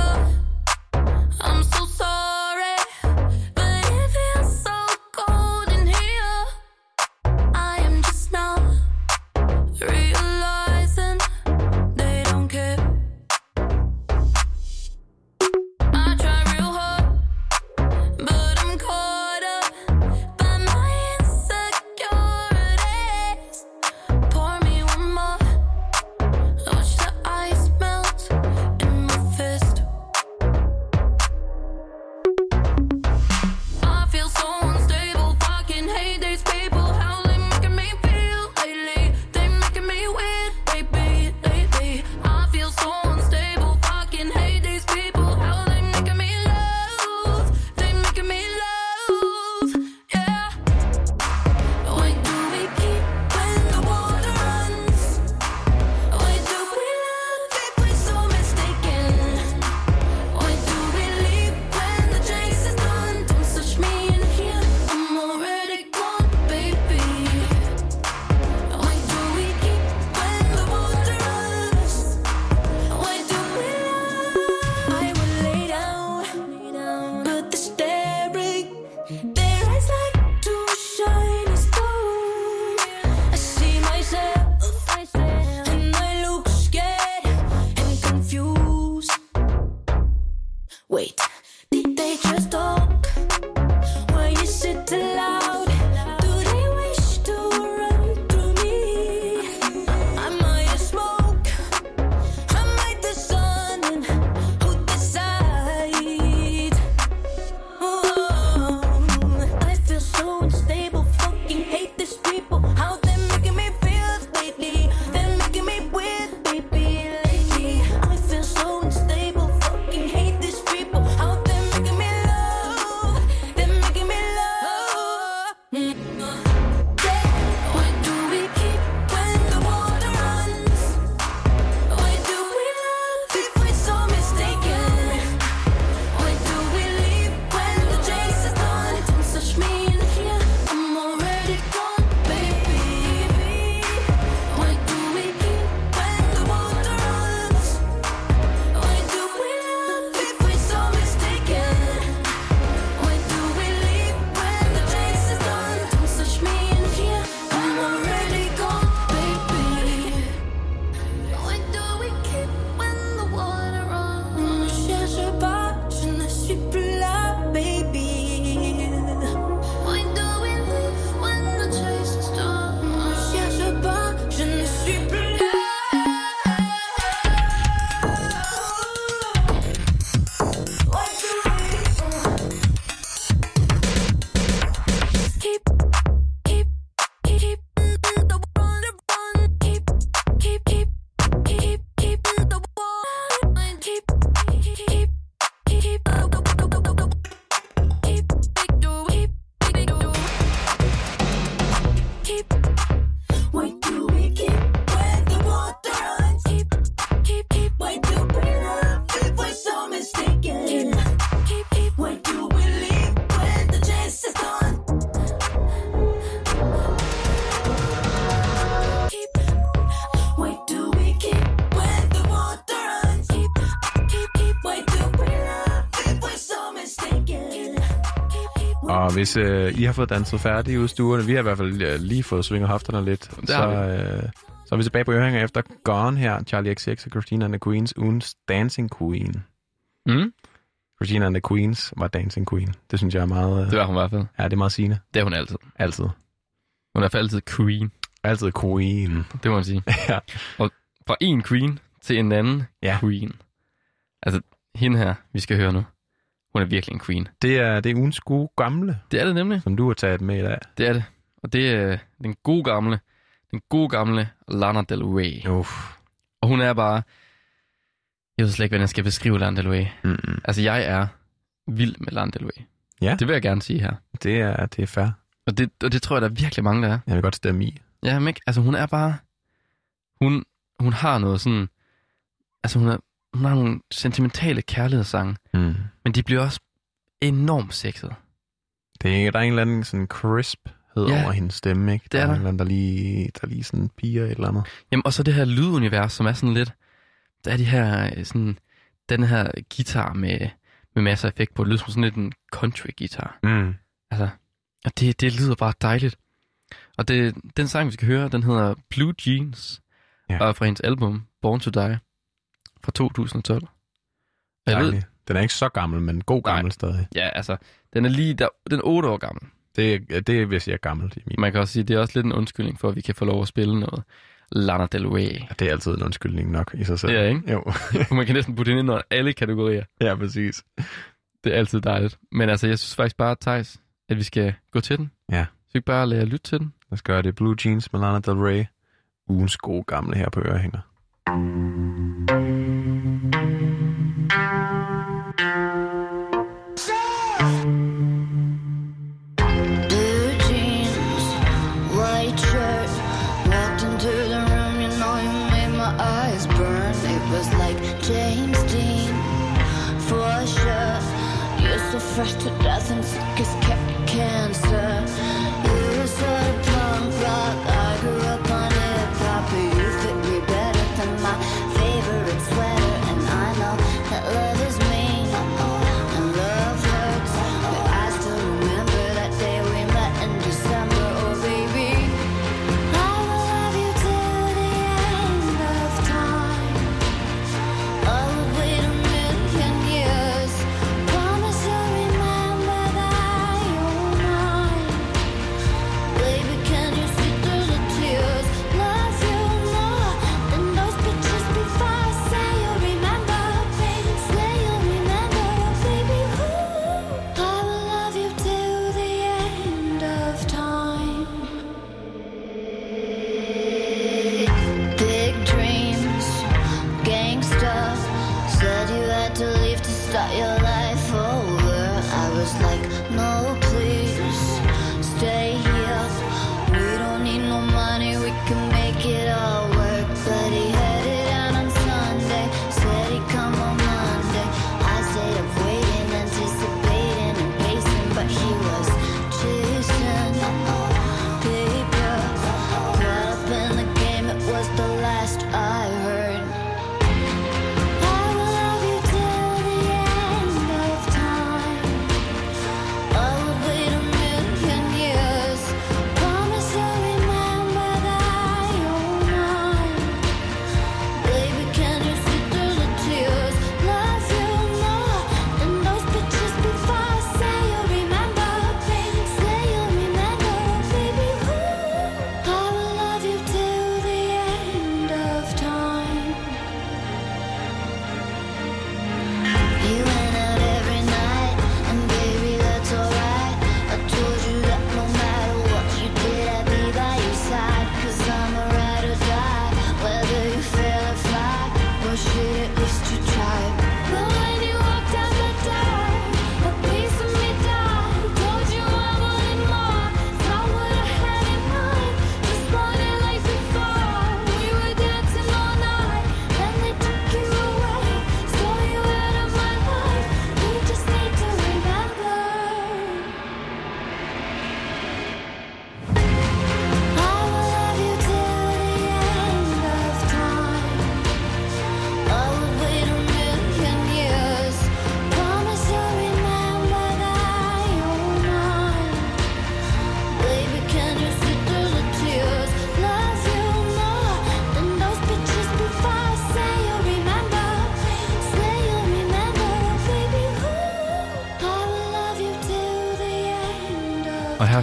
Hvis øh, I har fået danset færdigt ude i stuerne, vi har i hvert fald øh, lige fået svinget hofterne lidt, Det så, øh, så er vi tilbage på ørehænger efter Gone her, Charlie XX og Christina and the Queens, ugens Dancing Queen. Mm. Christina and the Queens var Dancing Queen. Det synes jeg er meget... Øh, Det var hun i hvert fald. Ja, det er meget sigende. Det er hun altid. Altid. Hun er i hvert fald altid queen. Altid queen. Det må man sige. (laughs) ja. Og fra en queen til en anden ja. queen. Altså, hende her, vi skal høre nu, hun er virkelig en queen. Det er, det er ugens gode gamle. Det er det nemlig. Som du har taget med i dag. Det er det. Og det er den gode gamle, den gode gamle Lana Del Rey. Uff. Og hun er bare... Jeg ved slet ikke, hvordan jeg skal beskrive Lana Del Rey. Mm-mm. Altså, jeg er vild med Lana Del Rey. Ja. Det vil jeg gerne sige her. Det er, det er fair. Og det, og det tror jeg, der er virkelig mange, der er. Jeg vil godt stemme i. Ja, men ikke, altså hun er bare... Hun, hun har noget sådan... Altså hun, er, hun har nogle sentimentale kærlighedssange, Mm. Men de bliver også enormt sexede. Det er, der er en eller anden sådan crisphed Ja. ja. over hendes stemme, ikke? Det er der. der. en eller anden, der lige, der lige sådan piger et eller andet. Jamen, og så det her lydunivers, som er sådan lidt... Der er de her, øh, sådan... Den her guitar med, med masser af effekt på. Det lyder som sådan lidt en country-guitar. Mm. Altså, og det, det lyder bare dejligt. Og det, den sang, vi skal høre, den hedder Blue Jeans, Ja. og er fra hendes album Born to Die fra 2012. Og jeg ved. Den er ikke så gammel, men god gammel stadig. ja, altså, den er lige der, den er 8 år gammel. Det, er- det hvis jeg er gammel i min. Man kan også sige, det er også lidt en undskyldning for, at vi kan få lov at spille noget Lana Del Rey. Det er altid en undskyldning nok i sig selv. Er, ikke? Jo. (laughs) Man kan næsten putte ind under alle kategorier. ja, præcis. Det er altid dejligt. Men altså, jeg synes faktisk bare, Thijs, at vi skal gå til den. Ja. Så vi bare lade lytte til den. Lad os gøre det. Blue Jeans med Lana Del Rey. Ugens gode gamle her på ørehænger. Blue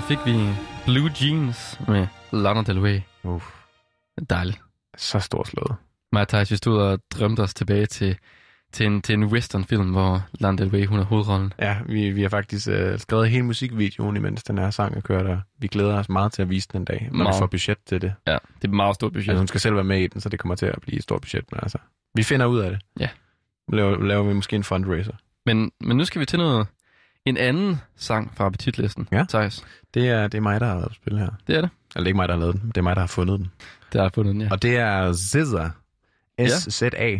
fik vi Blue Jeans med Lana Del Rey. Uff. Dejligt. Så storslået. Mig og Thijs, vi stod og drømte os tilbage til, til, en, til en westernfilm, hvor Lana Del Rey, hun er hovedrollen. Ja, vi, vi har faktisk øh, skrevet hele musikvideoen, imens den her sang er kørt, og vi glæder os meget til at vise den en dag, når vi Meget. får budget til det. Ja, det er et meget stort budget. Altså, hun skal selv være med i den, så det kommer til at blive et stort budget, men altså, vi finder ud af det. Ja. Laver, laver vi måske en fundraiser. Men, men nu skal vi til noget, en anden sang fra appetitlisten, Ja. Thijs. Det er, det er mig, der har lavet spil her. Det er det. Eller det er ikke mig, der har lavet den, det er mig, der har fundet den. Det har fundet den, ja. Og det er SZA, S-Z-A,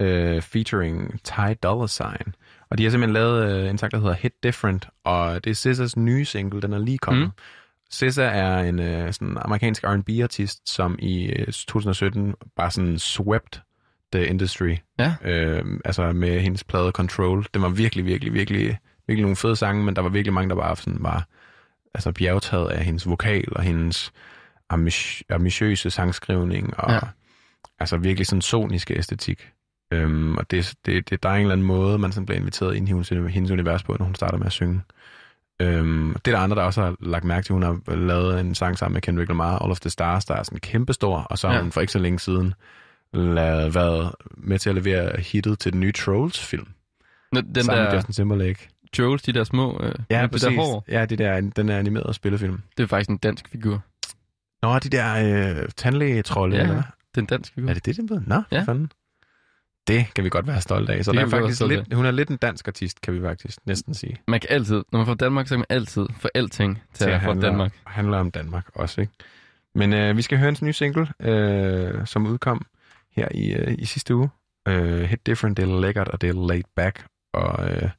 øh, featuring Ty Dolla Sign. Og de har simpelthen lavet øh, en sang, der hedder Hit Different, og det er SZA's nye single, den er lige kommet. Mm. SZA er en øh, sådan amerikansk R&B-artist, som i øh, 2017 bare sådan swept the industry. Ja. Øh, altså med hendes plade Control. Den var virkelig, virkelig, virkelig, virkelig nogle fede sange, men der var virkelig mange, der bare sådan var altså bjergtaget af hendes vokal og hendes ambitiø- ambitiøse sangskrivning og Ja. altså virkelig sådan soniske æstetik. Øhm, og det, det, det, der er en eller anden måde, man sådan bliver inviteret ind i hendes, hendes univers på, når hun starter med at synge. Øhm, det er der andre, der også har lagt mærke til. Hun har lavet en sang sammen med Kendrick Lamar, All of the Stars, der er sådan kæmpestor, og så har Ja. hun for ikke så længe siden lavet, været med til at levere hittet til den nye Trolls-film. Den sammen med der Justin Timberlake. Trolls, de der små, øh, Ja, med præcis. det der hår, Ja, det der, den er animerede spillefilm. det er faktisk en dansk figur. Nå, de der øh, tandlægetrolde, Ja, eller hvad? det er en dansk figur. Er det det, den ved? Nå, Ja. fanden. Det kan vi godt være stolte af. Så Det der er faktisk lidt, hun er lidt en dansk artist, kan vi faktisk næsten sige. Man kan altid, når man får Danmark, så kan man altid få alting til, at få handle, Danmark. handler om Danmark også, ikke? Men øh, vi skal høre hendes nye single, øh, som udkom her i, øh, i sidste uge. Øh, Hit Different, det er lækkert, og det er laid back. Og øh,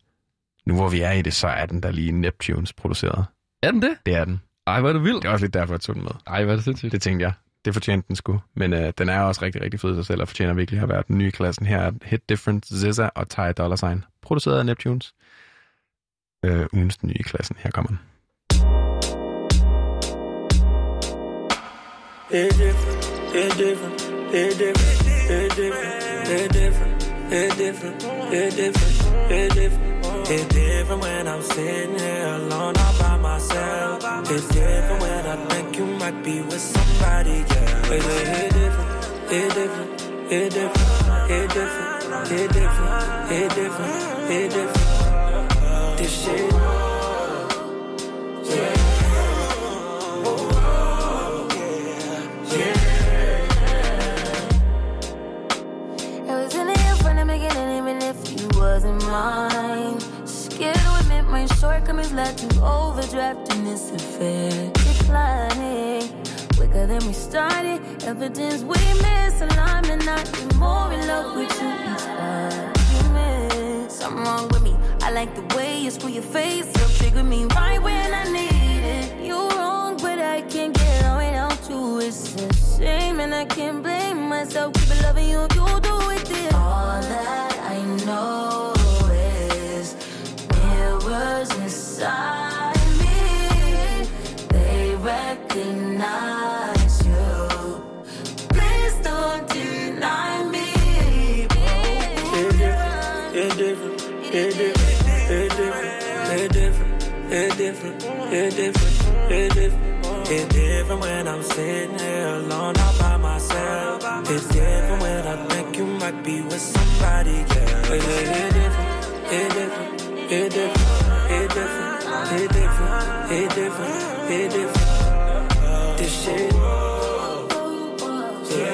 nu hvor vi er i det, så er den der lige Neptunes produceret. Er den det? Det er den. Ej, hvor er du vild. Det er også lidt derfor, jeg tog den med. Ej, hvor er det sindssygt. Det tænkte jeg. Det fortjente den sgu. Men øh, den er også rigtig, rigtig fed i sig selv, og fortjener virkelig at være den nye i klassen. Her er Hit Different, SZA og Ty Dolla Sign. Produceret af Neptunes. Øh, ugens nye klassen. Her kommer den. It's different, it's different, it's different, it's different, it's different, it's different, it's different, it's different. It's different when I'm sitting here alone all by myself. It's different when I think you might be with somebody, yeah. It's, it's different, it's different, it's different, it's different, it's different, it's different, it's different. This shit. Yeah. It was in the air from the beginning, even if you wasn't mine. My shortcomings led to overdraft in this affair. Declining quicker than we started. Evidence we misalignment, not be more in love with you each argument. Something wrong with me. I like the way you screw your face up, trigger me right when I need it. You're wrong, but I can't get on without you. It's a shame, and I can't blame myself. Keep loving you, you do it. This. All that I know mirrors inside me. They recognize you. Please don't deny me. It's different, it's different, it's different, it's different, it's different, it's different, it's different. It's different when I'm sitting here alone all by myself. It's different when I think you might be with somebody, yeah. It's different, it's different, it's different, it's different, it's different, it's different, it's different. This shit. Yeah.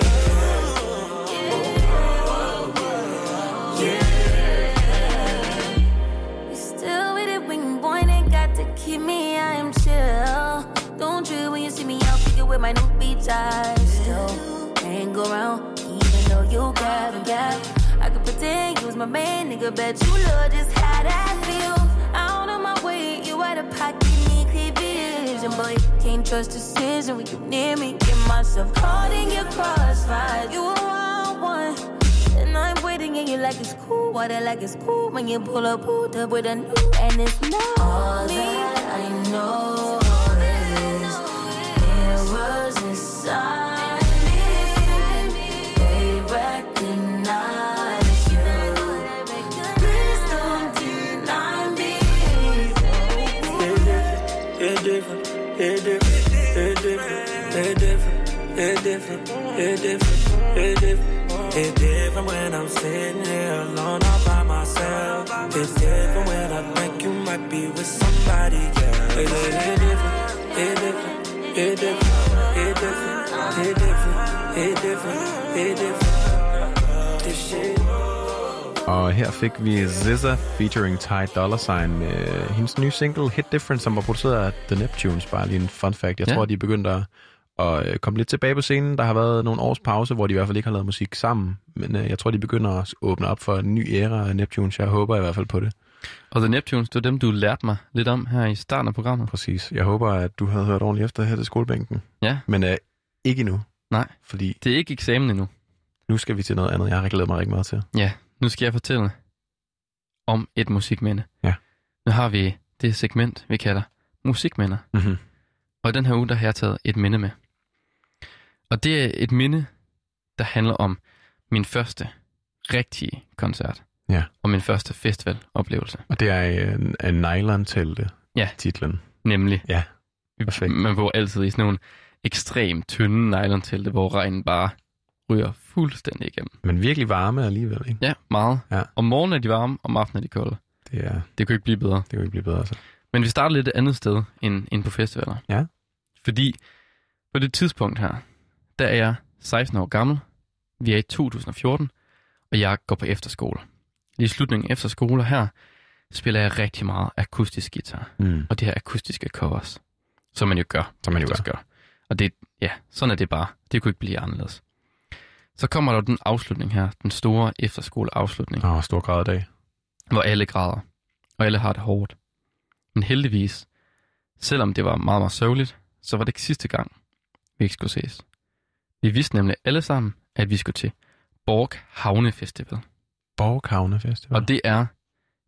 It got keep me, I am chill. Don't trip when you see me out figure with my new beach eyes. Still hang around, even though you grab and gap. Could pretend you was my man, nigga. Bet you love just how that feel. Out of my way, you out of pocket, need clear vision. Boy, can't trust decision when you near me. Get myself caught in your crossfire. You a wild one. And I'm waiting and you like it's cool. Water like it's cool when you pull up, pulled up with a new and it's not all that when I'm sitting here alone all by myself. It's different when I think you might be with somebody else. It, it, it different, it different, it different, it different, it different, it different, it different. This shit. Og her fik vi SZA featuring Ty Dolla Sign med hendes nye single Hit Different, som var produceret af The Neptunes. Bare lige en fun fact. Jeg Ja. ja. tror, de er begyndt at, at øh, komme lidt tilbage på scenen. Der har været nogle års pause, hvor de i hvert fald ikke har lavet musik sammen. Men øh, jeg tror, de begynder at åbne op for en ny æra af Neptunes. Jeg håber i hvert fald på det. Og The Neptunes, det var dem, du lærte mig lidt om her i starten af programmet. Præcis. Jeg håber, at du havde hørt ordentligt efter her til skolebænken. Ja. Men øh, ikke endnu. Nej, Fordi det er ikke eksamen endnu. nu skal vi til noget andet, jeg har glædet mig rigtig meget til. Ja, nu skal jeg fortælle om et musikminde. Ja. Nu har vi det segment, vi kalder musikminder. Mm-hmm. Og i den her uge, der har jeg taget et minde med. Og det er et minde, der handler om min første rigtige koncert. Ja. Og min første festivaloplevelse. Og det er en, en nylon-telte, Ja. titlen. Nemlig. Ja, perfekt. Man bor altid i sådan nogle ekstremt tynde nylon-telte, hvor regnen bare ryger fuldstændig igennem. Men virkelig varme alligevel, ikke? Ja, meget. Ja. Om morgenen er de varme, om aftenen er de kolde. Det, er, Det kunne ikke blive bedre. det kan jo ikke blive bedre, så. Men vi starter lidt et andet sted end, end på festivaler. Ja. Fordi på det tidspunkt her, der er jeg 16 år gammel. Vi er i 2014, og jeg går på efterskole. I slutningen af efterskole her, spiller jeg rigtig meget akustisk guitar. Mm. Og det her akustiske covers, som man jo gør. Som man jo oftest gør. Og det, ja, sådan er det bare. Det kunne ikke blive anderledes. Så kommer der den afslutning her, den store efterskoleafslutning, Åh, stor grad dag. hvor alle græder, og alle har det hårdt. Men heldigvis, selvom det var meget, meget sørgeligt, så var det ikke sidste gang, vi ikke skulle ses. Vi vidste nemlig alle sammen, at vi skulle til Borg Havne Festival. Borghavne Festival. Og det er,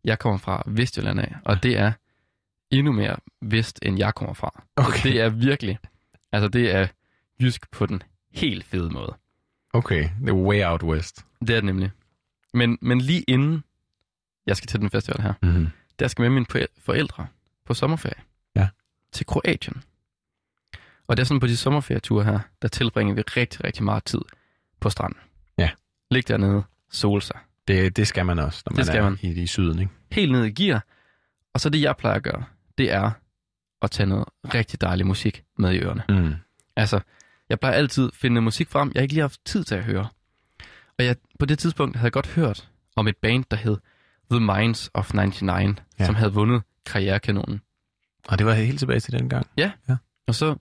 jeg kommer fra Vestjylland af, og det er endnu mere vest, end jeg kommer fra. Okay. Så det er virkelig, altså det er jysk på den helt fede måde. Okay, det er way out west. Det er det nemlig. Men, men lige inden jeg skal til den festival her, Mm-hmm. der skal jeg med mine foræ- forældre på sommerferie. Ja. Til Kroatien. Og det er sådan på de sommerferieture her, der tilbringer vi rigtig, rigtig meget tid på stranden. Ja. Lig dernede, sol sig. Det, det skal man også, når Det man skal er man. I, i syden, ikke? Helt ned i gear. Og så det, jeg plejer at gøre, det er at tage noget rigtig dejlig musik med i ørerne. Mm. Altså, jeg plejer altid at finde musik frem, jeg ikke lige har haft tid til at høre. Og jeg, på det tidspunkt havde jeg godt hørt om et band, der hed The Minds of 99, Ja. ja. som havde vundet Karrierekanonen. Og det var helt tilbage til den gang. Ja. Ja. Og så,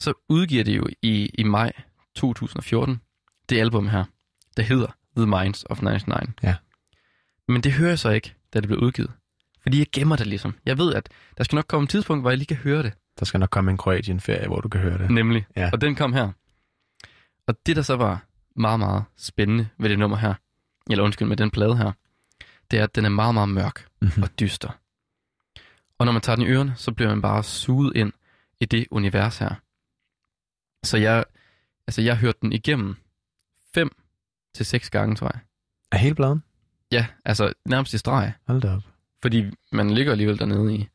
så udgiver det jo i, i maj 2014 det album her, der hedder The Minds of 99. Ja. Men det hører jeg så ikke, da det blev udgivet. Fordi jeg gemmer det ligesom. Jeg ved, at der skal nok komme et tidspunkt, hvor jeg lige kan høre det. Der skal nok komme en Kroatien-ferie, hvor du kan høre det. Nemlig. Ja. Og den kom her. Og det, der så var meget, meget spændende ved det nummer her, eller undskyld, med den plade her, det er, at den er meget, meget mørk Mhm. og dyster. Og når man tager den i ørerne, så bliver man bare suget ind i det univers her. Så jeg, altså jeg hørte den igennem fem til seks gange, tror jeg. Er hele bladen? Ja, altså nærmest i streg. Hold da op. Fordi man ligger alligevel dernede i,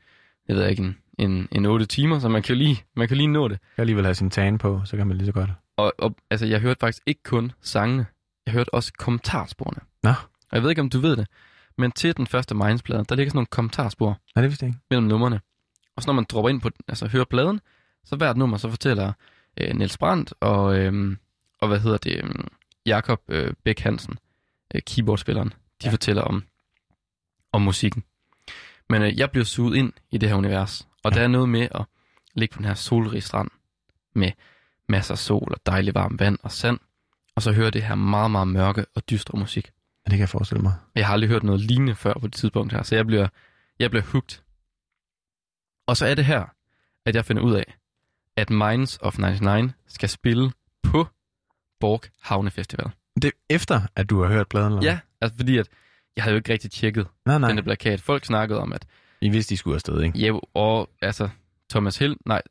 jeg ved ikke, en, en, en 8 timer, så man kan lige, man kan lige nå det. Jeg alligevel have sin tan på, så kan man lige så godt. Og, og altså, jeg hørte faktisk ikke kun sangene, jeg hørte også kommentarsporene. Nå. Og jeg ved ikke, om du ved det, men til den første Minds-plade, der ligger sådan nogle kommentarspor Nej, det vidste jeg ikke. mellem numrene. Og så når man dropper ind på, altså hører pladen, så hvert nummer, så fortæller øh, Niels Brandt og, øh, og hvad hedder det, øh, Jakob øh, Bæk Hansen, øh, keyboardspilleren, de ja. fortæller om, om musikken. Men øh, jeg bliver suget ind i det her univers, og ja. der er noget med at ligge på den her solrige strand med masser af sol og dejlig varmt vand og sand, og så høre det her meget, meget mørke og dystre musik. Ja, det kan jeg forestille mig. Jeg har aldrig hørt noget lignende før på det tidspunkt her, så jeg bliver, jeg bliver hooked. Og så er det her, at jeg finder ud af, at Minds of 99 skal spille på Borg Havne Festival. Det er efter, at du har hørt pladen? Eller? Ja, altså fordi at jeg havde jo ikke rigtig tjekket Nej, nej. denne plakat. Folk snakkede om, at I vidste, de skulle afsted, ikke? ja, og altså Thomas Hel, nej,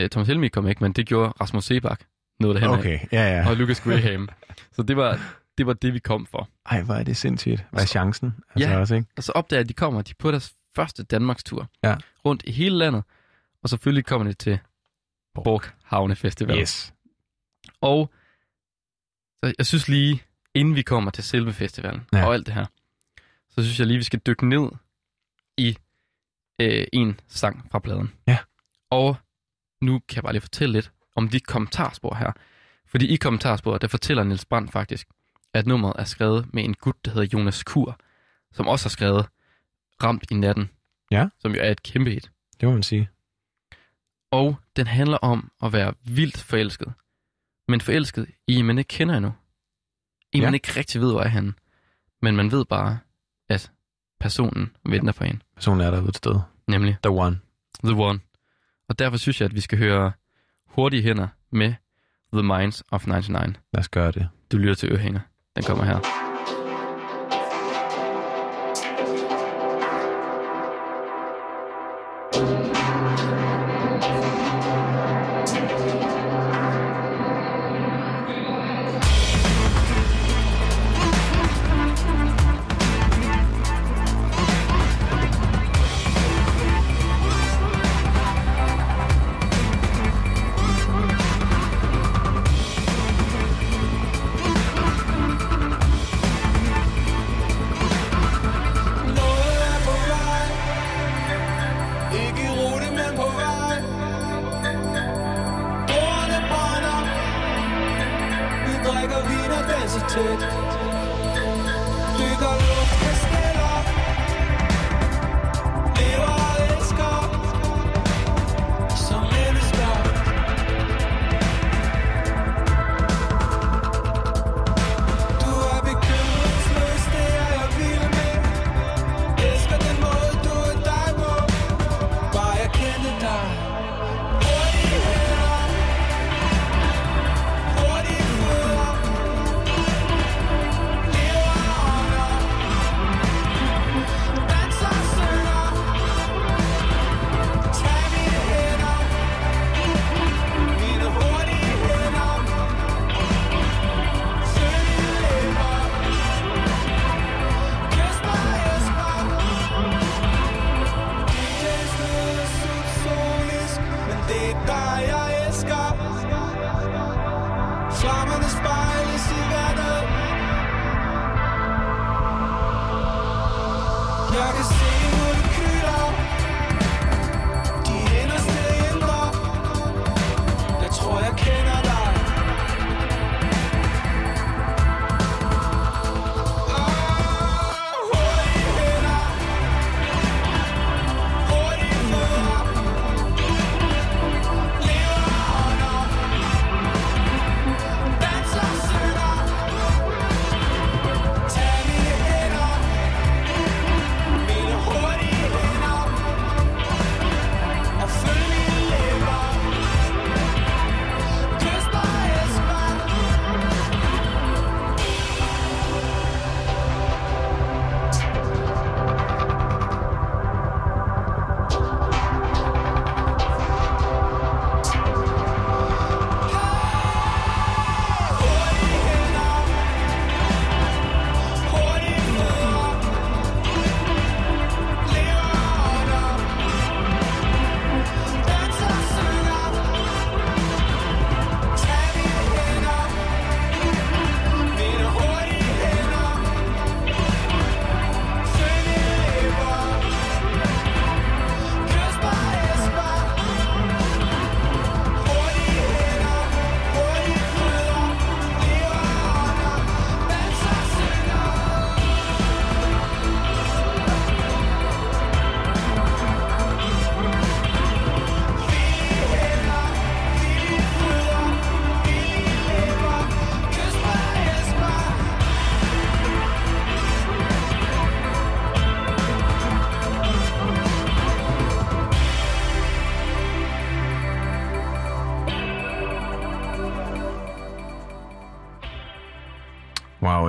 øh, Thomas Helmi kom ikke, men det gjorde Rasmus Sebak noget derhen Okay, ja, ja. og Lucas Graham. (laughs) så det var, det var det, vi kom for. Ej, hvor er det sindssygt. Hvad er chancen? Altså Ja. også, ikke? Og så opdager at de kommer, de på deres første Danmarkstur Ja. rundt i hele landet. Og selvfølgelig kommer de til Borg Havne Festival. Yes. Og så jeg synes lige, inden vi kommer til selve festivalen Ja. og alt det her, så synes jeg lige, vi skal dykke ned i øh, en sang fra pladen. Ja. Og nu kan jeg bare lige fortælle lidt om de kommentarspor her. Fordi i kommentarsporet, der fortæller Niels Brandt faktisk, at nummeret er skrevet med en gut, der hedder Jonas Kur, som også har skrevet Ramt i natten, Ja. som jo er et kæmpe hit. Det må man sige. Og den handler om at være vildt forelsket. Men forelsket i, en man ikke kender endnu. En, Ja. man ikke rigtig ved, hvor er han. Men man ved bare, at personen venter på en. Personen er derude et sted. Nemlig The One. The One. Og derfor synes jeg, at vi skal høre Hurtige Hænder med The Minds of 99. Lad os gøre det. Du lytter til Ørehænger. Den kommer her.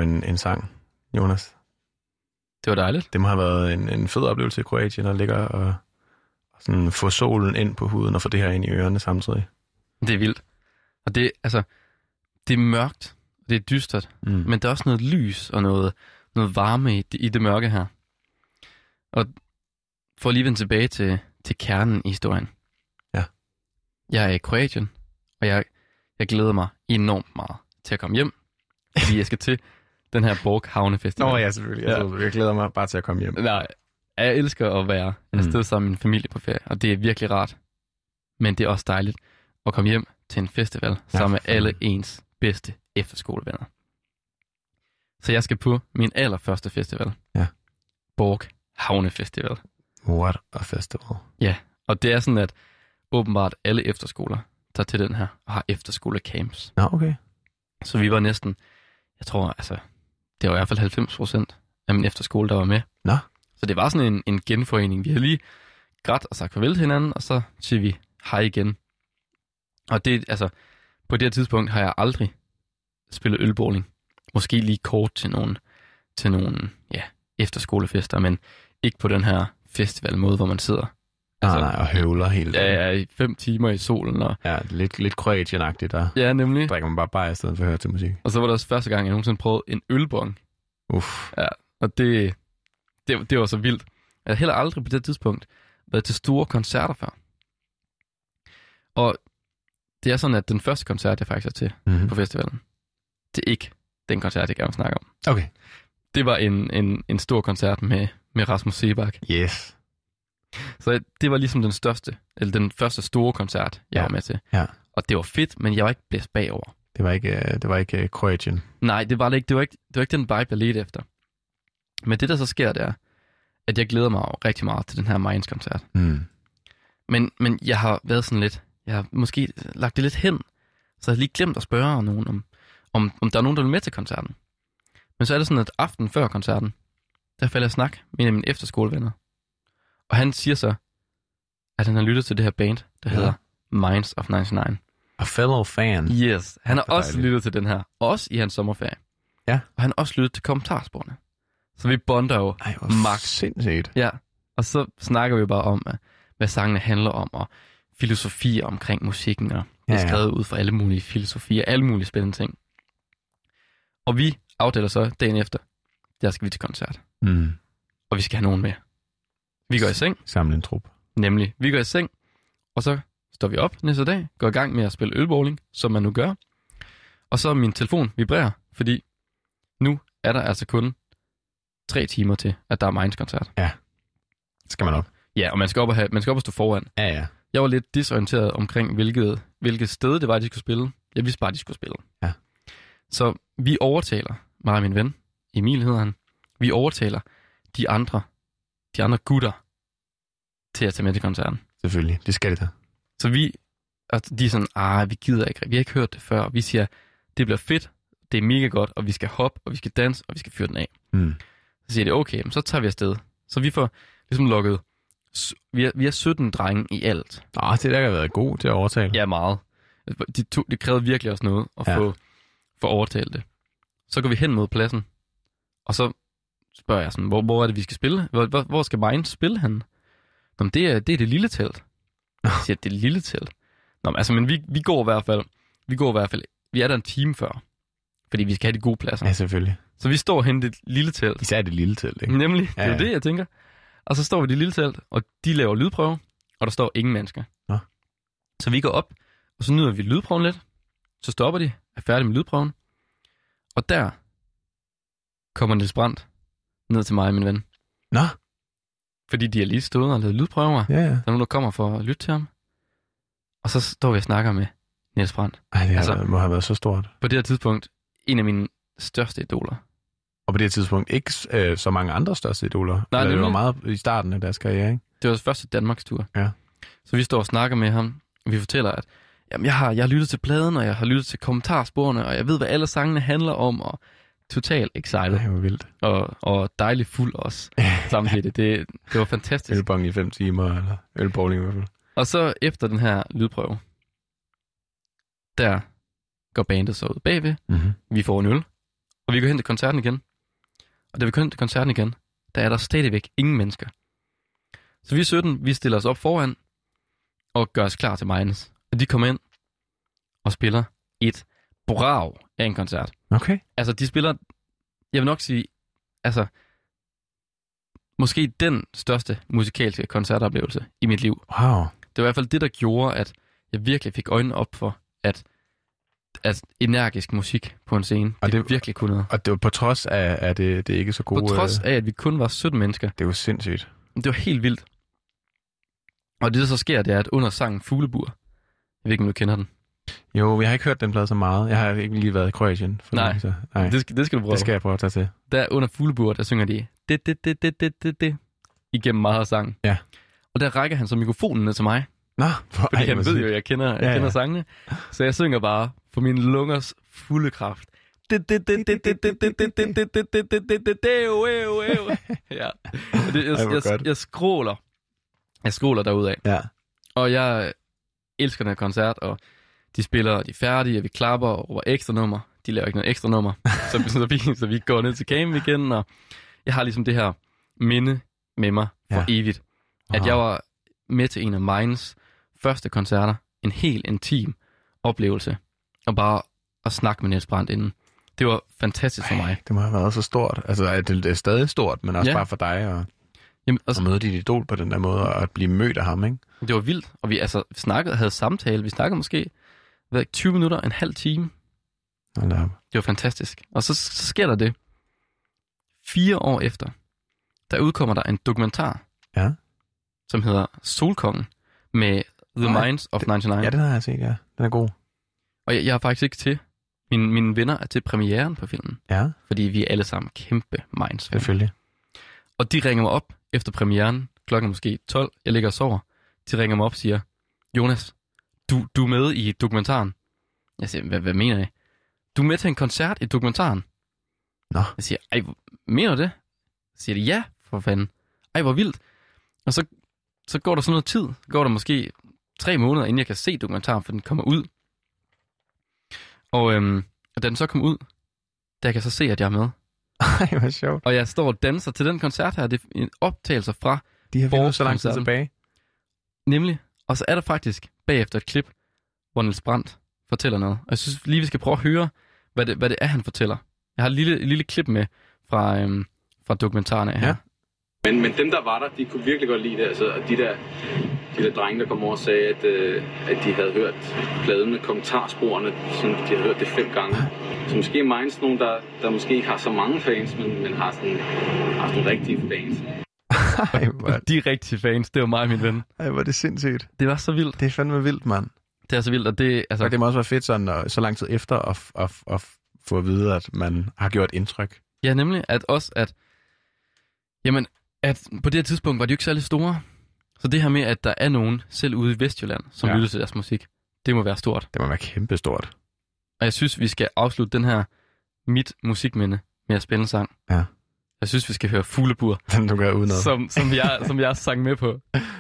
En, en sang, Jonas. Det var dejligt. Det må have været en, en fed oplevelse i Kroatien at ligge og, og sådan få solen ind på huden og få det her ind i ørerne samtidig. Det er vildt. Og det, altså, det er mørkt, det er dystert, Mm. men der er også noget lys og noget, noget varme i, det- i det mørke her. Og for at lige vende tilbage til, til kernen i historien. Ja. Jeg er i Kroatien, og jeg, jeg glæder mig enormt meget til at komme hjem, fordi jeg skal til den her Borg Havne Festival. Nå ja, selvfølgelig. Jeg, ja. jeg glæder mig bare til at komme hjem. Nej, jeg elsker at være afsted Mm. sammen med min familie på ferie, og det er virkelig rart. Men det er også dejligt at komme hjem til en festival Ja, sammen med alle ens bedste efterskolevenner. Så jeg skal på min allerførste festival. Ja. Borg Havne Festival. What a festival. Ja, og det er sådan, at åbenbart alle efterskoler tager til den her og har efterskolecamps. Nå, okay. Så vi var næsten, jeg tror, altså, det var i hvert fald 90 procent af min efterskole, der var med. Nå. Så det var sådan en, en genforening. Vi havde lige grædt og sagt farvel til hinanden, og så siger vi hej igen. Og det, altså, på det her tidspunkt har jeg aldrig spillet ølbowling. Måske lige kort til nogle, til nogle ja, efterskolefester, men ikke på den her festivalmåde, hvor man sidder. Nej, nej, og høvler hele Ja, ja, i fem timer i solen. Og, Ja, lidt, lidt Kroatien-agtigt der. ja, nemlig. Drikker man bare bare i stedet for at høre til musik. Og så var det også første gang, jeg nogensinde prøvede en ølbong. Uff. Ja, og det, det, det var så vildt. Jeg havde heller aldrig på det tidspunkt været til store koncerter før. Og det er sådan, at den første koncert, jeg faktisk er til Mhm. på festivalen, det er ikke den koncert, jeg gerne vil snakke om. Okay. Det var en, en, en stor koncert med, med Rasmus Sebak. Yes. Så det var ligesom den største, eller den første store koncert, jeg Ja. var med til. Ja. Og det var fedt, men jeg var ikke blæst bagover. Det var ikke, øh, det var ikke øh, Kroatien. Nej, det var det ikke. Det var ikke, det var ikke den vibe, jeg ledte efter. Men det, der så sker, det er, at jeg glæder mig rigtig meget til den her Minds-koncert. Mm. Men, men jeg har været sådan lidt, jeg har måske lagt det lidt hen, så jeg har lige glemt at spørge nogen, om, om, om der er nogen, der vil med til koncerten. Men så er det sådan, at aften før koncerten, der falder jeg snak med en af mine efterskolevenner. Og han siger så, at han har lyttet til det her band, der Ja. ja. hedder Minds of 99. A fellow fan. Yes, han har også dejligt. lyttet til den her, også i hans sommerferie. Ja. Og han har også lyttet til kommentarsporene. Så vi bonder jo Ej, max. sindssygt. Ja, og så snakker vi bare om, at- hvad sangene handler om, og filosofier omkring musikken, og det Ja, er ja. skrevet ud fra alle mulige filosofier, alle mulige spændende ting. Og vi aftaler så dagen efter, der skal vi til koncert, Mm. og vi skal have nogen med. Vi går i seng, Samle en trup. nemlig, vi går i seng, og så står vi op næste dag, går i gang med at spille ølbowling, som man nu gør. Og så min telefon vibrerer, fordi nu er der altså kun tre timer til, at der er Minds-koncert. Skal man op? Ja, og man skal op og, have, man skal op og stå foran. Ja, ja. Jeg var lidt disorienteret omkring, hvilket, hvilket sted det var, de skulle spille. Jeg vidste bare, de skulle spille. Ja. Så vi overtaler, mig og min ven, Emil hedder han, vi overtaler de andre, de andre gutter til at tage med til koncerten. Selvfølgelig. Det skal det da. Så vi, altså, de er sådan, ah, vi gider ikke, vi har ikke hørt det før. Vi siger, det bliver fedt, det er mega godt, og vi skal hoppe, og vi skal danse, og vi skal fyre den af. Mm. Så siger de, okay, så tager vi afsted. Så vi får ligesom lukket, vi er, vi er 17 drenge i alt. Nå, det der har været god til at overtale. Ja, meget. De to, det krævede virkelig også noget at Ja. få, få overtalt det. Så går vi hen mod pladsen, og så spørger jeg sådan, hvor, hvor er det, vi skal spille? Hvor, hvor, hvor skal Minds spille han? Nå, men det er, det er det lille telt. Jeg siger, det er det lille telt. Nå, men, altså, men vi, vi går i hvert fald, vi går i hvert fald, vi er der en time før, fordi vi skal have de gode pladser. Ja, selvfølgelig. Så vi står hen i det lille telt. Især det lille telt, ikke? Nemlig, det Ja, er ja. jo det, jeg tænker. Og så står vi i det lille telt, og de laver lydprøve, og der står ingen mennesker. Nå. Så vi går op, og så nyder vi lydprøven lidt. Så stopper de, er færdige med lydprøven. Og der kommer Niels Brandt ned til mig og min ven. Nå. Fordi de har lige stået og lavet lydprøver. Ja, ja. Der er nogen, der kommer for at lytte til ham. Og så står vi og snakker med Niels Brandt. Ej, det Altså- må have været så stort. På det her tidspunkt, en af mine største idoler. Og på det tidspunkt ikke øh, så mange andre største idoler. Nej, Eller det var meget i starten af deres karriere, ikke? Det var første Danmarks tur. Ja. Så vi står og snakker med ham, vi fortæller, at jamen, jeg, har, jeg har lyttet til pladen, og jeg har lyttet til kommentarsporene, og jeg ved, hvad alle sangene handler om, og totalt excited. Ej, hvor vildt. Og, og dejligt fuld også, (laughs) samtidig. Det, det var fantastisk. Ølbong i fem timer, eller ølbowling i hvert fald. Og så efter den her lydprøve, der går bandet så ud bagved, Mm-hmm. vi får en øl, og vi går hen til koncerten igen. Og da vi går hen til koncerten igen, der er der stadigvæk ingen mennesker. Så vi er 17, vi stiller os op foran, og gør os klar til Minds. Og de kommer ind og spiller et brav af en koncert. Okay. Altså, de spiller, jeg vil nok sige, altså, måske den største musikalske koncertoplevelse i mit liv. Wow. Det var i hvert fald det, der gjorde, at jeg virkelig fik øjnene op for, at, at energisk musik på en scene, Og det, det- virkelig kunne noget. Og det var på trods af, at det, det ikke så gode... På trods øh, af, at vi kun var 17 mennesker. Det var sindssygt. Det var helt vildt. Og det, der så sker, det er, at under sangen Fuglebur, jeg ved ikke, om du kender den. Jo, jeg har ikke hørt den plade så meget. Jeg har ikke lige været i Kroatien. For nej, så, nej. Det, skal, det skal du prøve. Det skal jeg prøve at tage til. Der under fuglebur, der synger de det, det, det, det, det, det, det, igennem meget af sangen. Ja. Og der rækker han så mikrofonen ned til mig. Nå, for fordi ej, han ved jo, jeg kender, jeg ja, ja. kender sangene. Så jeg synger bare for min lungers fulde kraft. Ja, jeg skråler. Jeg skråler derudad. Ja. Og jeg elsker den her koncert, og de spiller, og de er færdige, og vi klapper og råber ekstra nummer. De laver ikke noget ekstra nummer. (laughs) så, så, vi, så vi går ned til camp igen, og jeg har ligesom det her minde med mig for Ja. evigt. At Wow. jeg var med til en af Minds første koncerter. En helt intim oplevelse. Og bare at snakke med Niels Brandt inden. Det var fantastisk for mig. Det må have været så stort. Altså, det, er stadig stort, men også Ja. bare for dig at, Jamen, at møde dit idol på den der måde, og at blive mødt af ham, ikke? Det var vildt, og vi altså snakkede, havde samtale. Vi snakkede måske hvad, ikke, 20 minutter, en halv time. Hold op. Det var fantastisk. Og så, så sker der det. Fire år efter, der udkommer der en dokumentar, Ja. som hedder Solkongen, med The Nej, Minds of 99. Ja, den har jeg set, ja. Den er god. Og jeg, jeg er faktisk ikke til. Mine, mine venner er til premieren på filmen. Ja. Fordi vi er alle sammen kæmpe minds. Selvfølgelig. Og de ringer mig op efter premieren, klokken er måske 12, jeg ligger og sover. De ringer mig op og siger, Jonas, du, du er med i dokumentaren. Jeg siger, hvad, hvad mener I? Du er med til en koncert i dokumentaren. Nå. Jeg siger, ej, mener du det? Så siger ja, for fanden. Ej, hvor vildt. Og så, så går der sådan noget tid. Går der måske tre måneder, inden jeg kan se dokumentaren, for den kommer ud. Og, øhm, og da den så kommer ud, der kan jeg så se, at jeg er med. Ej, hvor sjovt. Og jeg står og danser til den koncert her. Det er en optagelse fra De har filmet så lang tid tilbage. Nemlig. Og så er der faktisk bagefter et klip, hvor Niels Brandt fortæller noget. Og jeg synes lige, vi skal prøve at høre, hvad det, hvad det er, han fortæller. Jeg har et lille, et lille klip med fra, øhm, fra dokumentaren af her. Ja. Men, men dem, der var der, de kunne virkelig godt lide det. Altså, og de der, de der drenge, der kom over og sagde, at, øh, at de havde hørt pladen med kommentarsporene, sådan, de havde hørt det fem gange. Så måske minds nogen, der, der måske ikke har så mange fans, men, men har sådan, har sådan rigtige fans. Ej, hvor, De rigtige fans, det var mig og min ven. ej, hvor er det sindssygt. Det var så vildt. Det er fandme vildt, mand. Det er så vildt, og det, altså, Og det må også være fedt sådan, og, så lang tid efter at, at, at, få at vide, at man har gjort indtryk. Ja, nemlig, at også, at, jamen, at på det her tidspunkt var de jo ikke særlig store. Så det her med, at der er nogen, selv ude i Vestjylland, som ja. lytter til deres musik, det må være stort. Det må være kæmpestort. Og jeg synes, vi skal afslutte den her mit musikminde med at spille en sang. Ja. Jeg synes, vi skal høre Fuglebur, (laughs) Den du gør uden noget. som, som, jeg, som jeg sang med på.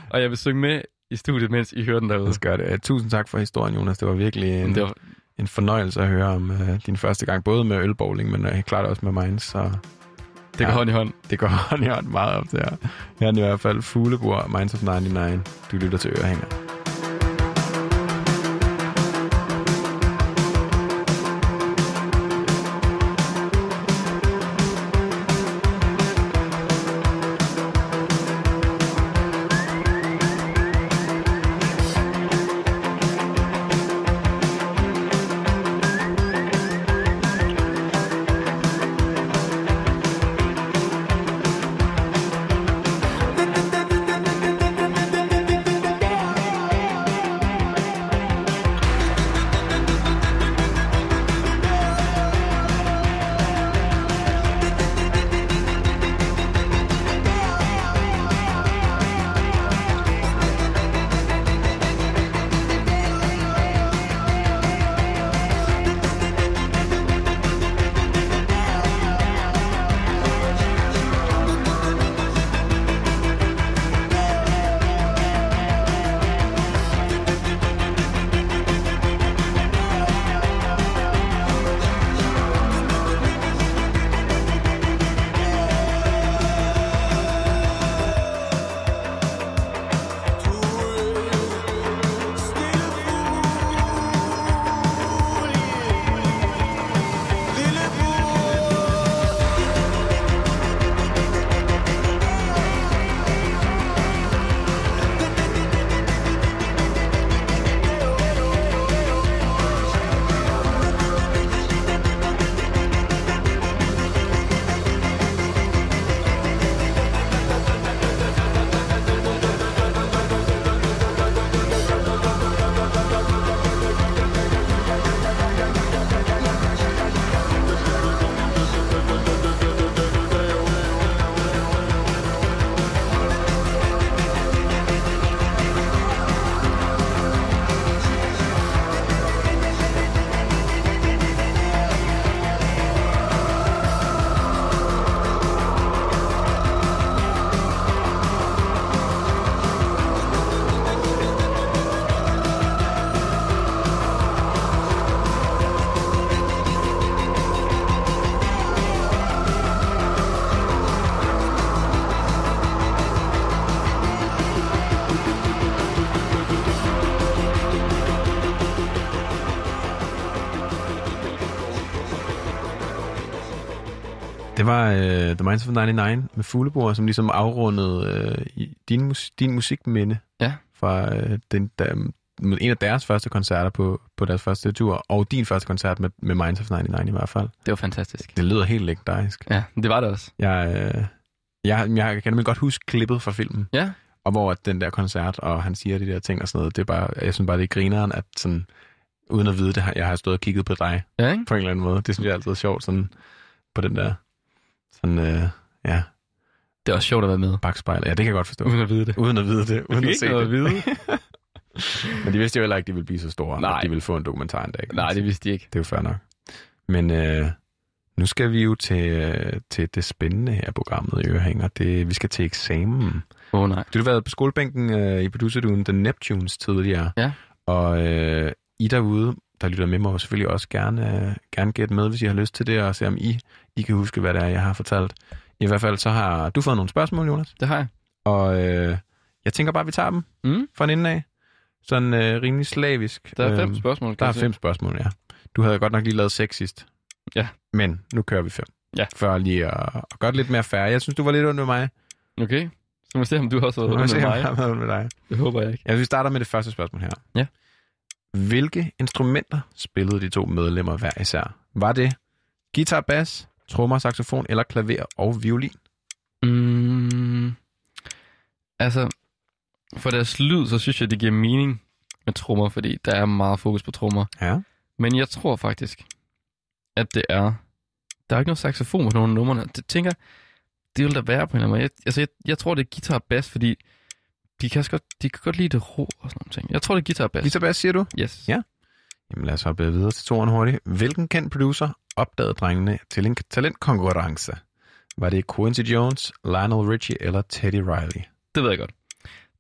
Og jeg vil synge med i studiet, mens I hører den derude. Det skal det. Tusind tak for historien, Jonas. Det var virkelig en, Det var, en fornøjelse at høre om uh, din første gang, både med ølbowling, men uh, klart også med Minds. Så det går Ja. hånd i hånd. det går (laughs) hånd i hånd meget op til her. Her er i hvert fald Fuglebur, Minds of 99. Du lytter til Ørehænger. 99 med Fuglebord, som ligesom afrundede i din, mus- din musikminde Ja. fra uh, den, der, en af deres første koncerter på, på deres første tur, og din første koncert med, med Minds of 99 i hvert fald. Det var fantastisk. Det lyder helt legendarisk. Ja, det var det også. Jeg, øh, jeg, jeg kan nemlig godt huske klippet fra filmen. Ja. Og hvor at den der koncert, og han siger de der ting og sådan noget, det er bare, jeg synes bare, det er grineren, at sådan, uden at vide det, har- jeg har stået og kigget på dig. Ja, ikke? På en eller anden måde. Det synes jeg altid er sjovt, sådan på den der, sådan, øh, ja. Det er også sjovt at være med. Bagspejl, ja, det kan jeg godt forstå. Uden at vide det. Uden at vide det. (laughs) Uden at se det. at vide. (laughs) Men de vidste jo heller ikke, at de ville blive så store, Nej. at de ville få en dokumentar en dag. Nej, det vidste de ikke. Det er jo fair nok. Men øh, nu skal vi jo til, øh, til det spændende her programmet, Ørehænger. Det, vi skal til eksamen. Åh oh, nej. Du har været på skolebænken øh, i producerduen The Neptunes tidligere. Ja. Og øh, I derude, der lytter med, må selvfølgelig også gerne, øh, gerne gætte med, hvis I har lyst til det, og se om I, I kan huske, hvad det er, jeg har fortalt. I hvert fald så har du fået nogle spørgsmål, Jonas. Det har jeg. Og øh, jeg tænker bare, at vi tager dem mm. fra en ende af. Sådan øh, rimelig slavisk. Der er fem Øhm, spørgsmål, Der er fem spørgsmål, ja. Du havde godt nok lige lavet seks sidst. Ja. Men nu kører vi fem. Ja. For lige at, at gøre det lidt mere fair. Jeg synes, du var lidt under mig. Okay. Så må vi se, om du også har været med om mig. jeg har været under dig. Det håber jeg ikke. Ja, vi starter med det første spørgsmål her. Ja. Hvilke instrumenter spillede de to medlemmer hver især? Var det guitar, bass, trommer, saxofon eller klaver og violin? Mm, altså, for deres lyd, så synes jeg, det giver mening med trommer, fordi der er meget fokus på trommer. Ja. Men jeg tror faktisk, at det er... Der er ikke noget saxofon på nogle af numrene. Det tænker det vil der være på en eller anden måde. Jeg, altså, jeg, jeg tror, det er guitar og bass, fordi de kan, godt, de kan godt lide det ro og sådan nogle ting. Jeg tror, det er guitar og bass. Guitar, bass, siger du? Yes. Ja. Jamen lad os hoppe videre til toeren hurtigt. Hvilken kendt producer opdagede drengene til en talentkonkurrence? Var det Quincy Jones, Lionel Richie eller Teddy Riley? Det ved jeg godt.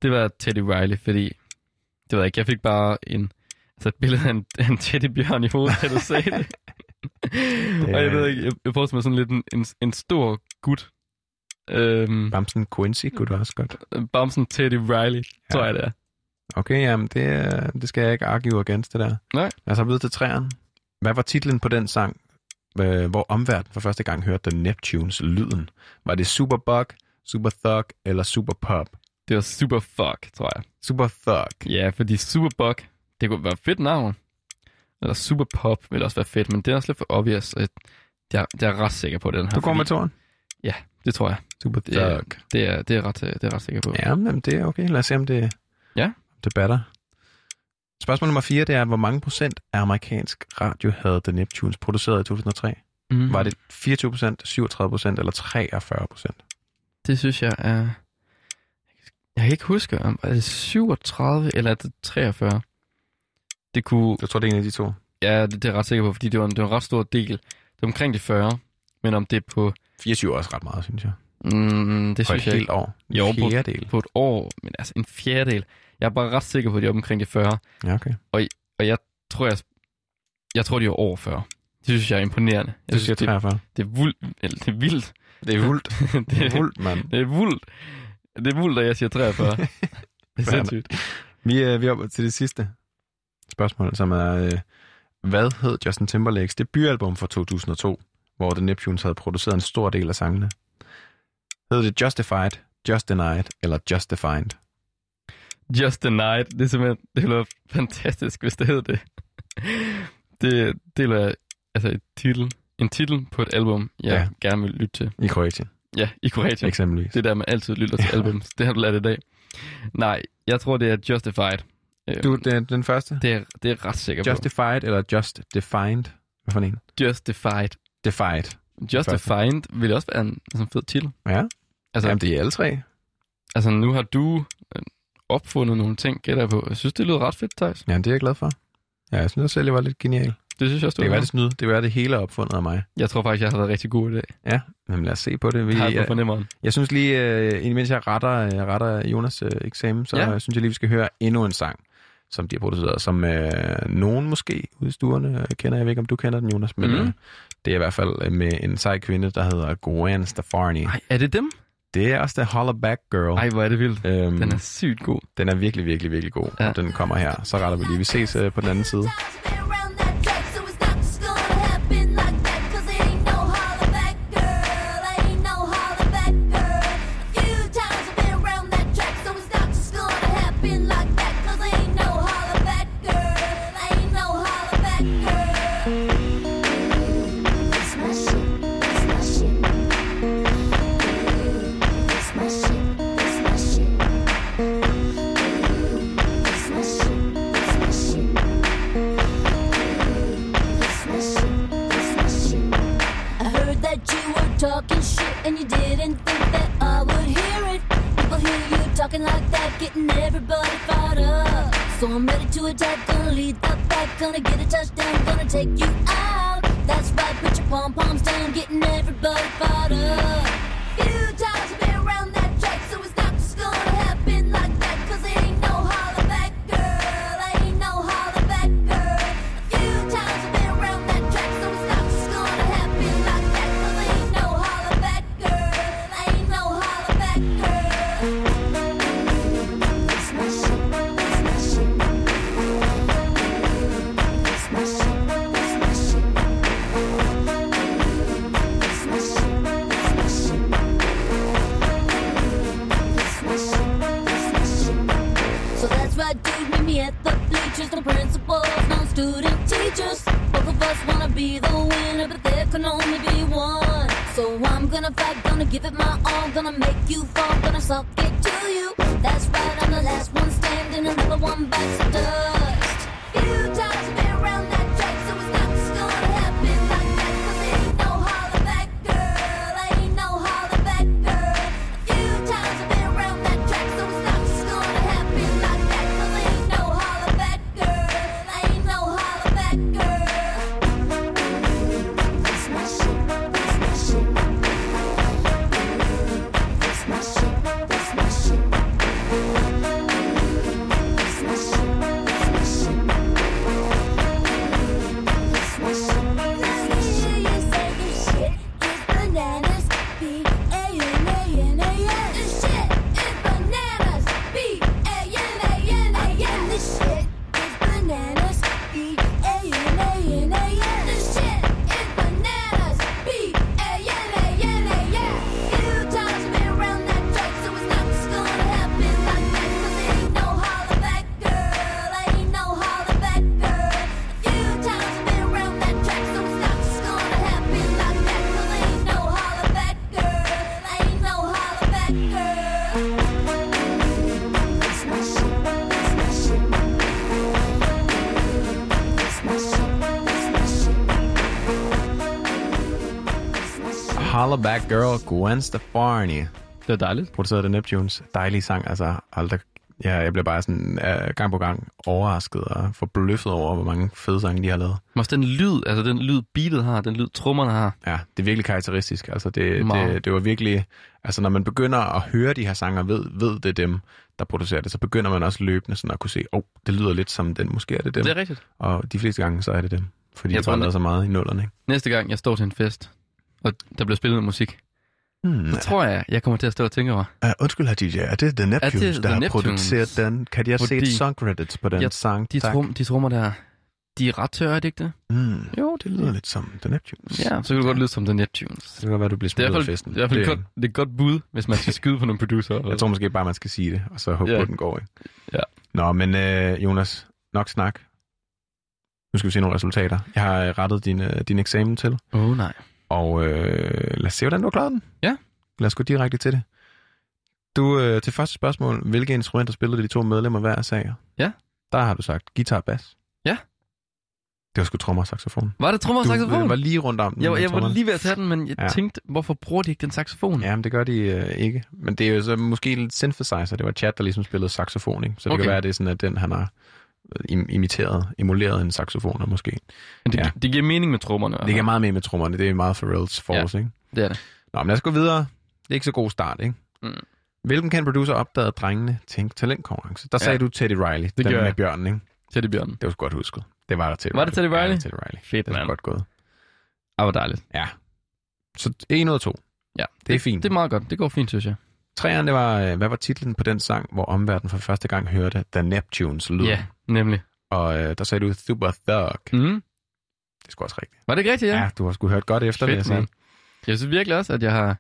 Det var Teddy Riley, fordi... Det ved jeg ikke. Jeg fik bare en, altså et billede af en, en teddybjørn i hovedet, da du sagde det. Det (laughs) (laughs) Og jeg ved ikke, jeg, jeg forestiller mig sådan lidt en, en, en stor gut. Øhm, Bamsen Quincy kunne du også godt. Bamsen Teddy Riley, ja. tror jeg det er. Okay, jamen det, det skal jeg ikke argue against det der. Nej. Lad os hoppe videre til træerne. Hvad var titlen på den sang, øh, hvor omverdenen for første gang hørte The Neptunes lyden? Var det Super Bug, Super Thug eller Super Pop? Det var Super Fuck, tror jeg. Super Thug. Ja, fordi Super Bug, det kunne være fedt navn. Eller Super Pop ville også være fedt, men det er også lidt for obvious. så Jeg, jeg er ret sikker på den her. Du fordi- med toren? Ja, det tror jeg. Super Det er, Thug. det er, det er, ret, det er ret sikker på. Ja, men det er okay. Lad os se, om det, Ja. om det batter. Spørgsmål nummer 4, det er, hvor mange procent af amerikansk radio havde The Neptunes produceret i 2003? Mhm. Var det 24 procent, 37 procent eller 43 procent? Det synes jeg er... Jeg kan ikke huske, om er det 37 eller er det 43? Det kunne... Jeg tror, det er en af de to. Ja, det, det er jeg ret sikker på, fordi det var en, det var en ret stor del. Det var omkring de 40, men om det er på... 24 er også ret meget, synes jeg. Mm, det På et synes jeg helt ikke. år. En Jo, på, fjerdedel. på et år, men altså en fjerdedel. Jeg er bare ret sikker på, at de er omkring de 40. Ja, okay. Og, og jeg tror, jeg, jeg tror, de er over 40. Det synes jeg er imponerende. Jeg Du siger 43. Det, det, er vuld, eller, det er vildt. Det er vildt. (laughs) det er vildt, mand. Det er vildt. Det er vildt, at jeg siger 43. (laughs) det er sindssygt. Vi er, vi er oppe til det sidste spørgsmål, som er, øh, hvad hed Justin Timberlakes debutalbum fra 2002, hvor The Neptunes havde produceret en stor del af sangene? Hed det Justified, Just Denied eller Just Defined? Just the Night. Det er simpelthen, det ville være fantastisk, hvis det hed det. det, det ville altså et titel, en titel på et album, jeg Ja. gerne vil lytte til. I Kroatien. Ja, i Kroatien. Eksempelvis. Det der, man altid lytter til Ja. albums. Det har du lært i dag. Nej, jeg tror, det er Justified. Øhm, Du, den, den første? Det er, det er ret sikker på. Justified eller Just Defined? Hvad for en? Justified. Defied. Justified vil også være en sådan fed titel. Ja. Altså, Jamen, det er alle tre. Altså, nu har du øh, opfundet nogle ting, gætter jeg på. Jeg synes, det lyder ret fedt, Thijs. Ja, det er jeg glad for. Ja, jeg synes også selv, jeg var lidt genial. Det synes jeg også, du Det kan var. være, det snyd. Det kan være, det hele er opfundet af mig. Jeg tror faktisk, jeg har været rigtig god i dag. Ja, men lad os se på det. Vi, Har jeg jeg, fornemmeren. jeg synes lige, øh, imens jeg retter, øh, retter Jonas øh, eksamen, så Ja. synes jeg lige, vi skal høre endnu en sang, som de har produceret, som øh, nogen måske ude i stuerne øh, kender. Jeg ved ikke, om du kender den, Jonas, men Mhm. øh, det er i hvert fald øh, med en sej kvinde, der hedder Gwen Stefani. Ej, er det dem? Det er også The Hollaback Girl. Ej, hvor er det vildt. Øhm, Den er sygt god. Den er virkelig, virkelig, virkelig god. Ja. Den kommer her. Så retter vi lige. Vi ses øh, på den anden side. Getting everybody fired up. So I'm ready to attack, gonna lead the pack, gonna get a touchdown, gonna take you out. That's right, put your pom poms down, getting everybody fired up. Few No principals, no student teachers. Both of us wanna be the winner, but there can only be one. So I'm gonna fight, gonna give it my all, gonna make you fall, gonna suck it to you. That's right, I'm the last one standing, another one bites the dust. Few times I've been around na Back Girl, Gwen Stefani. Det er dejligt. Produceret af Neptunes. Dejlig sang, altså aldrig... Ja, jeg bliver bare sådan uh, gang på gang overrasket og forbløffet over, hvor mange fede sange de har lavet. Men også den lyd, altså den lyd beatet har, den lyd trommerne har. Ja, det er virkelig karakteristisk. Altså det, Meget. det, det var virkelig... Altså når man begynder at høre de her sange og ved, ved det dem, der producerer det, så begynder man også løbende sådan at kunne se, åh, oh, det lyder lidt som den, måske er det dem. Det er rigtigt. Og de fleste gange, så er det dem. Fordi Jeg jeg tror, de har lavet det- så meget i nullerne, ikke? Næste gang, jeg står til en fest, og der bliver spillet noget musik, Hmm, så tror jeg, jeg kommer til at stå og tænke over. Uh, undskyld her, DJ. Er det The Neptunes, det der The har Neptunes? produceret den? Kan de have set Fordi- song credits på den Ja, sang? De, Tak. trum, de trommer der, de er ret tørre, er det ikke det? Mm, Jo, det lyder lidt som The Neptunes. Ja, så kan det godt lyde som The Neptunes. Det kan godt være, du bliver Det er smidt hvert af festen. det er i hvert fald Det- godt, det er et godt bud, hvis man skal skyde på nogle producer. Jeg tror måske bare, man skal sige det, og så håbe Ja. på, at den går. Ikke? Ja. Nå, men øh, Jonas, nok snak. Nu skal vi se nogle resultater. Jeg har øh, rettet din, øh, din eksamen til, Åh oh, nej. Og øh, lad os se, hvordan du har klaret den. Ja. Lad os gå direkte til det. Du, øh, til første spørgsmål, hvilke instrumenter spillede de to medlemmer hver sager? Ja. Der har du sagt guitar og bas. Ja. Det var sgu trommer og saxofon. Var det trommer og Du saxofon? var lige rundt om den Jeg, jeg var lige ved at tage den, men jeg Ja. tænkte, hvorfor bruger de ikke den saxofon? Ja, men det gør de øh, ikke. Men det er jo så måske lidt synthesizer. Det var Chad, der ligesom spillede saxofon, ikke? Så det Okay. kan være, at det er sådan, at den, han har øh, imiteret, emuleret en saxofon, måske. Men det, Ja. ja. det giver mening med trommerne. Det giver meget mere med trommerne. Det er meget Pharrell's force, ikke? Det er det. Nå, men lad os gå videre. Det er ikke så god start, ikke? Mm. Hvilken kendt producer opdagede drengene til en talentkonkurrence? Der Ja. sagde du Teddy Riley, Det den med jeg. bjørnen, ikke? Teddy Bjørn. Det var godt husket. Det var der Teddy Var det Teddy Ja, Riley? det var Teddy Riley. Fedt, Det mand. godt gået. Ah, hvor dejligt. Ja. Så 1 ud af 2. Ja, Det er fint. Det er meget godt. Det går fint, synes jeg. Træerne, det var, øh, hvad var titlen på den sang, hvor omverdenen for første gang hørte The Neptunes lyd? Ja, nemlig. Og øh, der sagde du Super Thug. Mm. Det er sgu også rigtigt. Var det ikke rigtigt, ja? Ja, du har sgu hørt godt efter det, jeg Fedt, sagde. mand. Jeg synes virkelig også, at jeg har,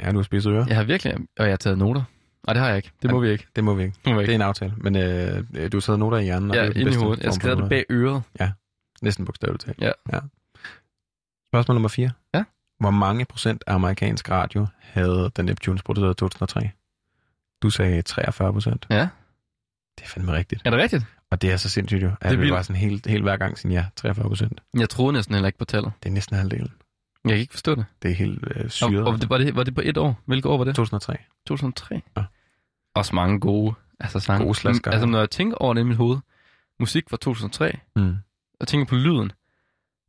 Ja, du har spidset ører. jeg har virkelig, og jeg har taget noter. Nej, det har jeg ikke. Det må vi ikke. Det må vi ikke. Det må vi Det er ikke. en aftale. Men øh, øh, du har taget noter i hjernen. og Ja, det den inde i hovedet. Jeg skrev det bag øret. Ja. Næsten bogstaveligt talt. Ja. ja. Spørgsmål nummer 4. Ja. Hvor mange procent af amerikansk radio havde The Neptunes produceret i 2003? Du sagde 43 procent. Ja. Det er fandme rigtigt. Er det rigtigt? Og det er så sindssygt jo. At Det vildt. var sådan helt, helt hver gang siden ja, 43 procent. Jeg troede næsten heller ikke på tallet. Det er næsten halvdelen. Jeg kan ikke forstå det. Det er helt øh, syret. Og, og det, var, det, var det på et år? Hvilket år var det? 2003. 2003? Ja. Også mange gode altså sange. Gode slasker, Altså når jeg tænker over det i mit hoved, musik fra 2003, Mm. og tænker på lyden,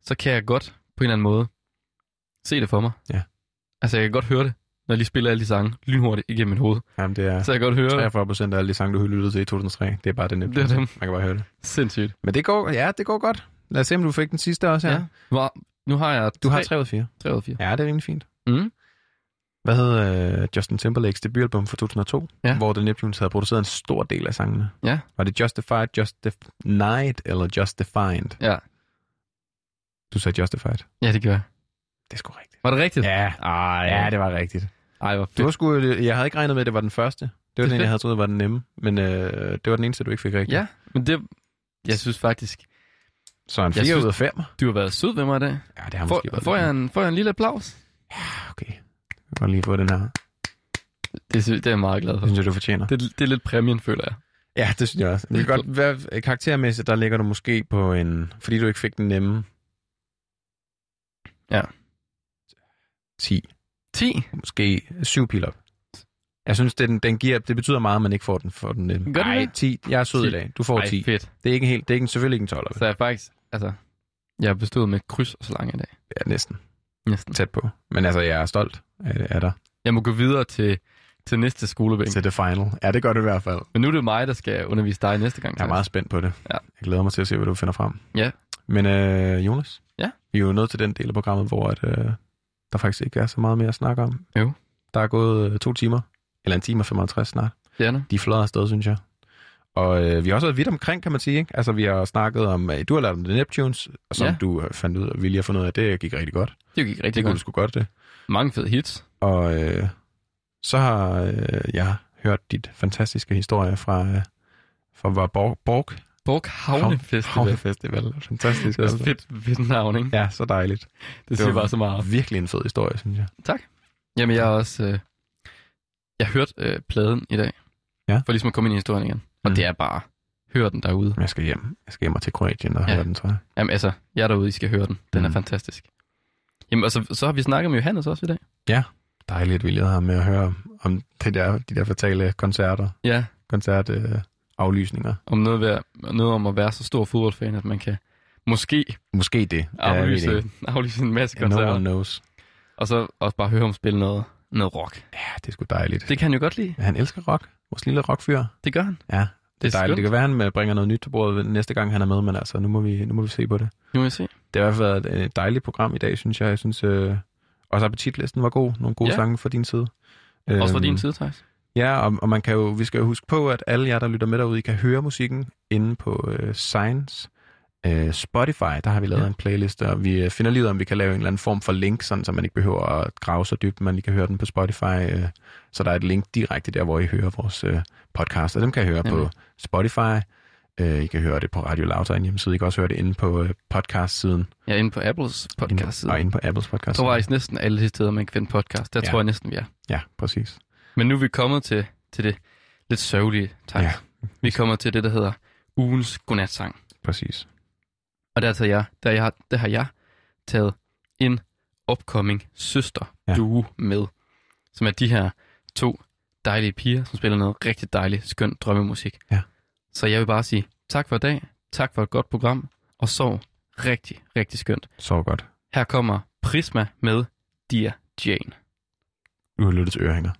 så kan jeg godt på en eller anden måde se det for mig. Ja. Altså jeg kan godt høre det, når lige spiller alle de sange lynhurtigt igennem mit hoved. Jamen, det er Så jeg kan godt høre det. 43 procent af alle de sange, du lyttede til i 2003. Det er bare det Det er dem. Man kan bare høre det. Sindssygt. Men det går, ja, det går godt. Lad os se, om du fik den sidste også her. Ja. Hvor, nu har jeg Du har tre- 3 ud af 4. 3 ud af 4. Ja, det er rimelig fint. Mm. Hvad hed øh, Justin Timberlakes debutalbum fra 2002? Ja. Hvor The Neptunes havde produceret en stor del af sangene. Ja. Var det Justified, Justified eller Justified? Ja. Du sagde Justified. Ja, det gør jeg. Det er sgu rigtigt. Var det rigtigt? Ja. Ej, Ja, det var rigtigt. Ej, hvor fedt. Du var sgu, jeg havde ikke regnet med, at det var den første. Det var Det den, jeg havde troet var den nemme. Men øh, det var den eneste, du ikke fik rigtigt. Ja, men det... Jeg synes faktisk... Så en Jeg 4 synes- ud af 5. Du har været sød ved mig i dag. Ja, det har får, måske været får, jeg en, får jeg en lille applaus? Okay. Jeg kan lige få den her. Det, det er jeg meget glad for. Det synes jeg, du fortjener. Det, det er lidt præmien, føler jeg. Ja, det synes jeg også. Det godt (laughs) være, karaktermæssigt, der ligger du måske på en... Fordi du ikke fik den nemme... Ja. 10. 10? Måske 7 pil op. Jeg synes, den, den giver, det betyder meget, at man ikke får den for den nemme. Gør det Ej, det? 10. Jeg er sød 10. i dag. Du får Ej, 10. fedt. Det er ikke helt, det er ikke, selvfølgelig ikke en 12. Så jeg faktisk... Altså, jeg har bestået med kryds og så langt i dag. Ja, næsten. Næsten. Tæt på. Men altså, jeg er stolt af, af dig. Jeg må gå videre til, til næste skolebænk. Til det final. Ja, det gør det i hvert fald. Men nu er det mig, der skal undervise dig næste gang. Jeg er meget spændt på det. Ja. Jeg glæder mig til at se, hvad du finder frem. Ja. Men øh, Jonas, Ja? vi er jo nået til den del af programmet, hvor at, øh, der faktisk ikke er så meget mere at snakke om. Jo. Der er gået øh, to timer, eller en time og 55 snart. Det er det. De fløder afsted, synes jeg. Og øh, vi har også været vidt omkring, kan man sige. Ikke? Altså, vi har snakket om, øh, du har lært om The Neptunes, og som Ja. du øh, fandt ud af, Vilje har fundet ud af, det gik rigtig godt. Det gik rigtig det kunne godt. du sgu godt, det. Mange fede hits. Og øh, så har øh, jeg hørt dit fantastiske historie fra, øh, fra var Borg, Borg Borg Havne Festival. Havne Festival. Fantastisk. Det er altså. fedt, fedt navn, ikke? Ja, så dejligt. Det siger var bare så meget. Virkelig en fed historie, synes jeg. Tak. Jamen, jeg har også... Øh, jeg hørte øh, pladen i dag. Ja. For ligesom at komme ind i historien igen. Og Mm. det er bare... Hør den derude. Jeg skal hjem. Jeg skal hjem og til Kroatien og Ja. høre den, tror jeg. Jamen altså, jeg er derude, I skal høre den. Den er Mm. fantastisk. Jamen, og så, har vi snakket med Johannes også i dag. Ja, dejligt, vi lige har med at høre om det der, de der fatale koncerter. Ja. Koncert øh, aflysninger. Om noget, ved, noget om at være så stor fodboldfan, at man kan måske Måske det. Ja, aflyse, det ikke. aflyse en masse Ja, no koncerter. one knows. Og så også bare høre ham spille noget, noget rock. Ja, det er sgu dejligt. Det kan han jo godt lide. Han elsker rock. Vores lille rockfyr. Det gør han. Ja, det er, Det er dejligt. skønt. Det kan være, at han bringer noget nyt til bordet næste gang, han er med, men altså, nu må vi, nu må vi se på det. Nu må vi se. Det har i hvert fald været et dejligt program i dag, synes jeg. Jeg synes øh, også appetitlisten var god. Nogle gode Ja. sange fra din side. Også fra Øhm, din side, Thijs. Ja, og, og man kan jo, vi skal jo huske på, at alle jer, der lytter med derude, I kan høre musikken inde på øh, Science. Øh, Spotify, der har vi lavet Ja. ja. en playlist, og vi øh, finder lige ud af, om vi kan lave en eller anden form for link, sådan, så man ikke behøver at grave så dybt, man lige kan høre den på Spotify. Øh, så der er et link direkte der, hvor I hører vores øh, podcast, og dem kan I høre Nemlig. på Spotify. Øh, I kan høre det på Radio Loud, der er en hjemmeside. I kan også høre det inde på øh, podcast-siden. Er inde på Apples podcast Inde, og inde på Apples podcast. tror faktisk næsten alle de steder, man kan finde podcast. Der Ja. tror jeg næsten, vi er. Ja, præcis. Men nu er vi kommet til, til det lidt sørgelige, Thijs. Ja. Vi kommer til det, der hedder ugens godnatsang. Præcis. Og der, tager jeg, der, jeg, der har jeg taget en upcoming søster Ja. duo med, som er de her to dejlige piger, som spiller noget rigtig dejligt, skønt drømmemusik. Ja. Så jeg vil bare sige tak for i dag, tak for et godt program, og sov rigtig, rigtig skønt. Så godt. Her kommer Prisma med Dear Jane. Du har lyttet til Ørehænger.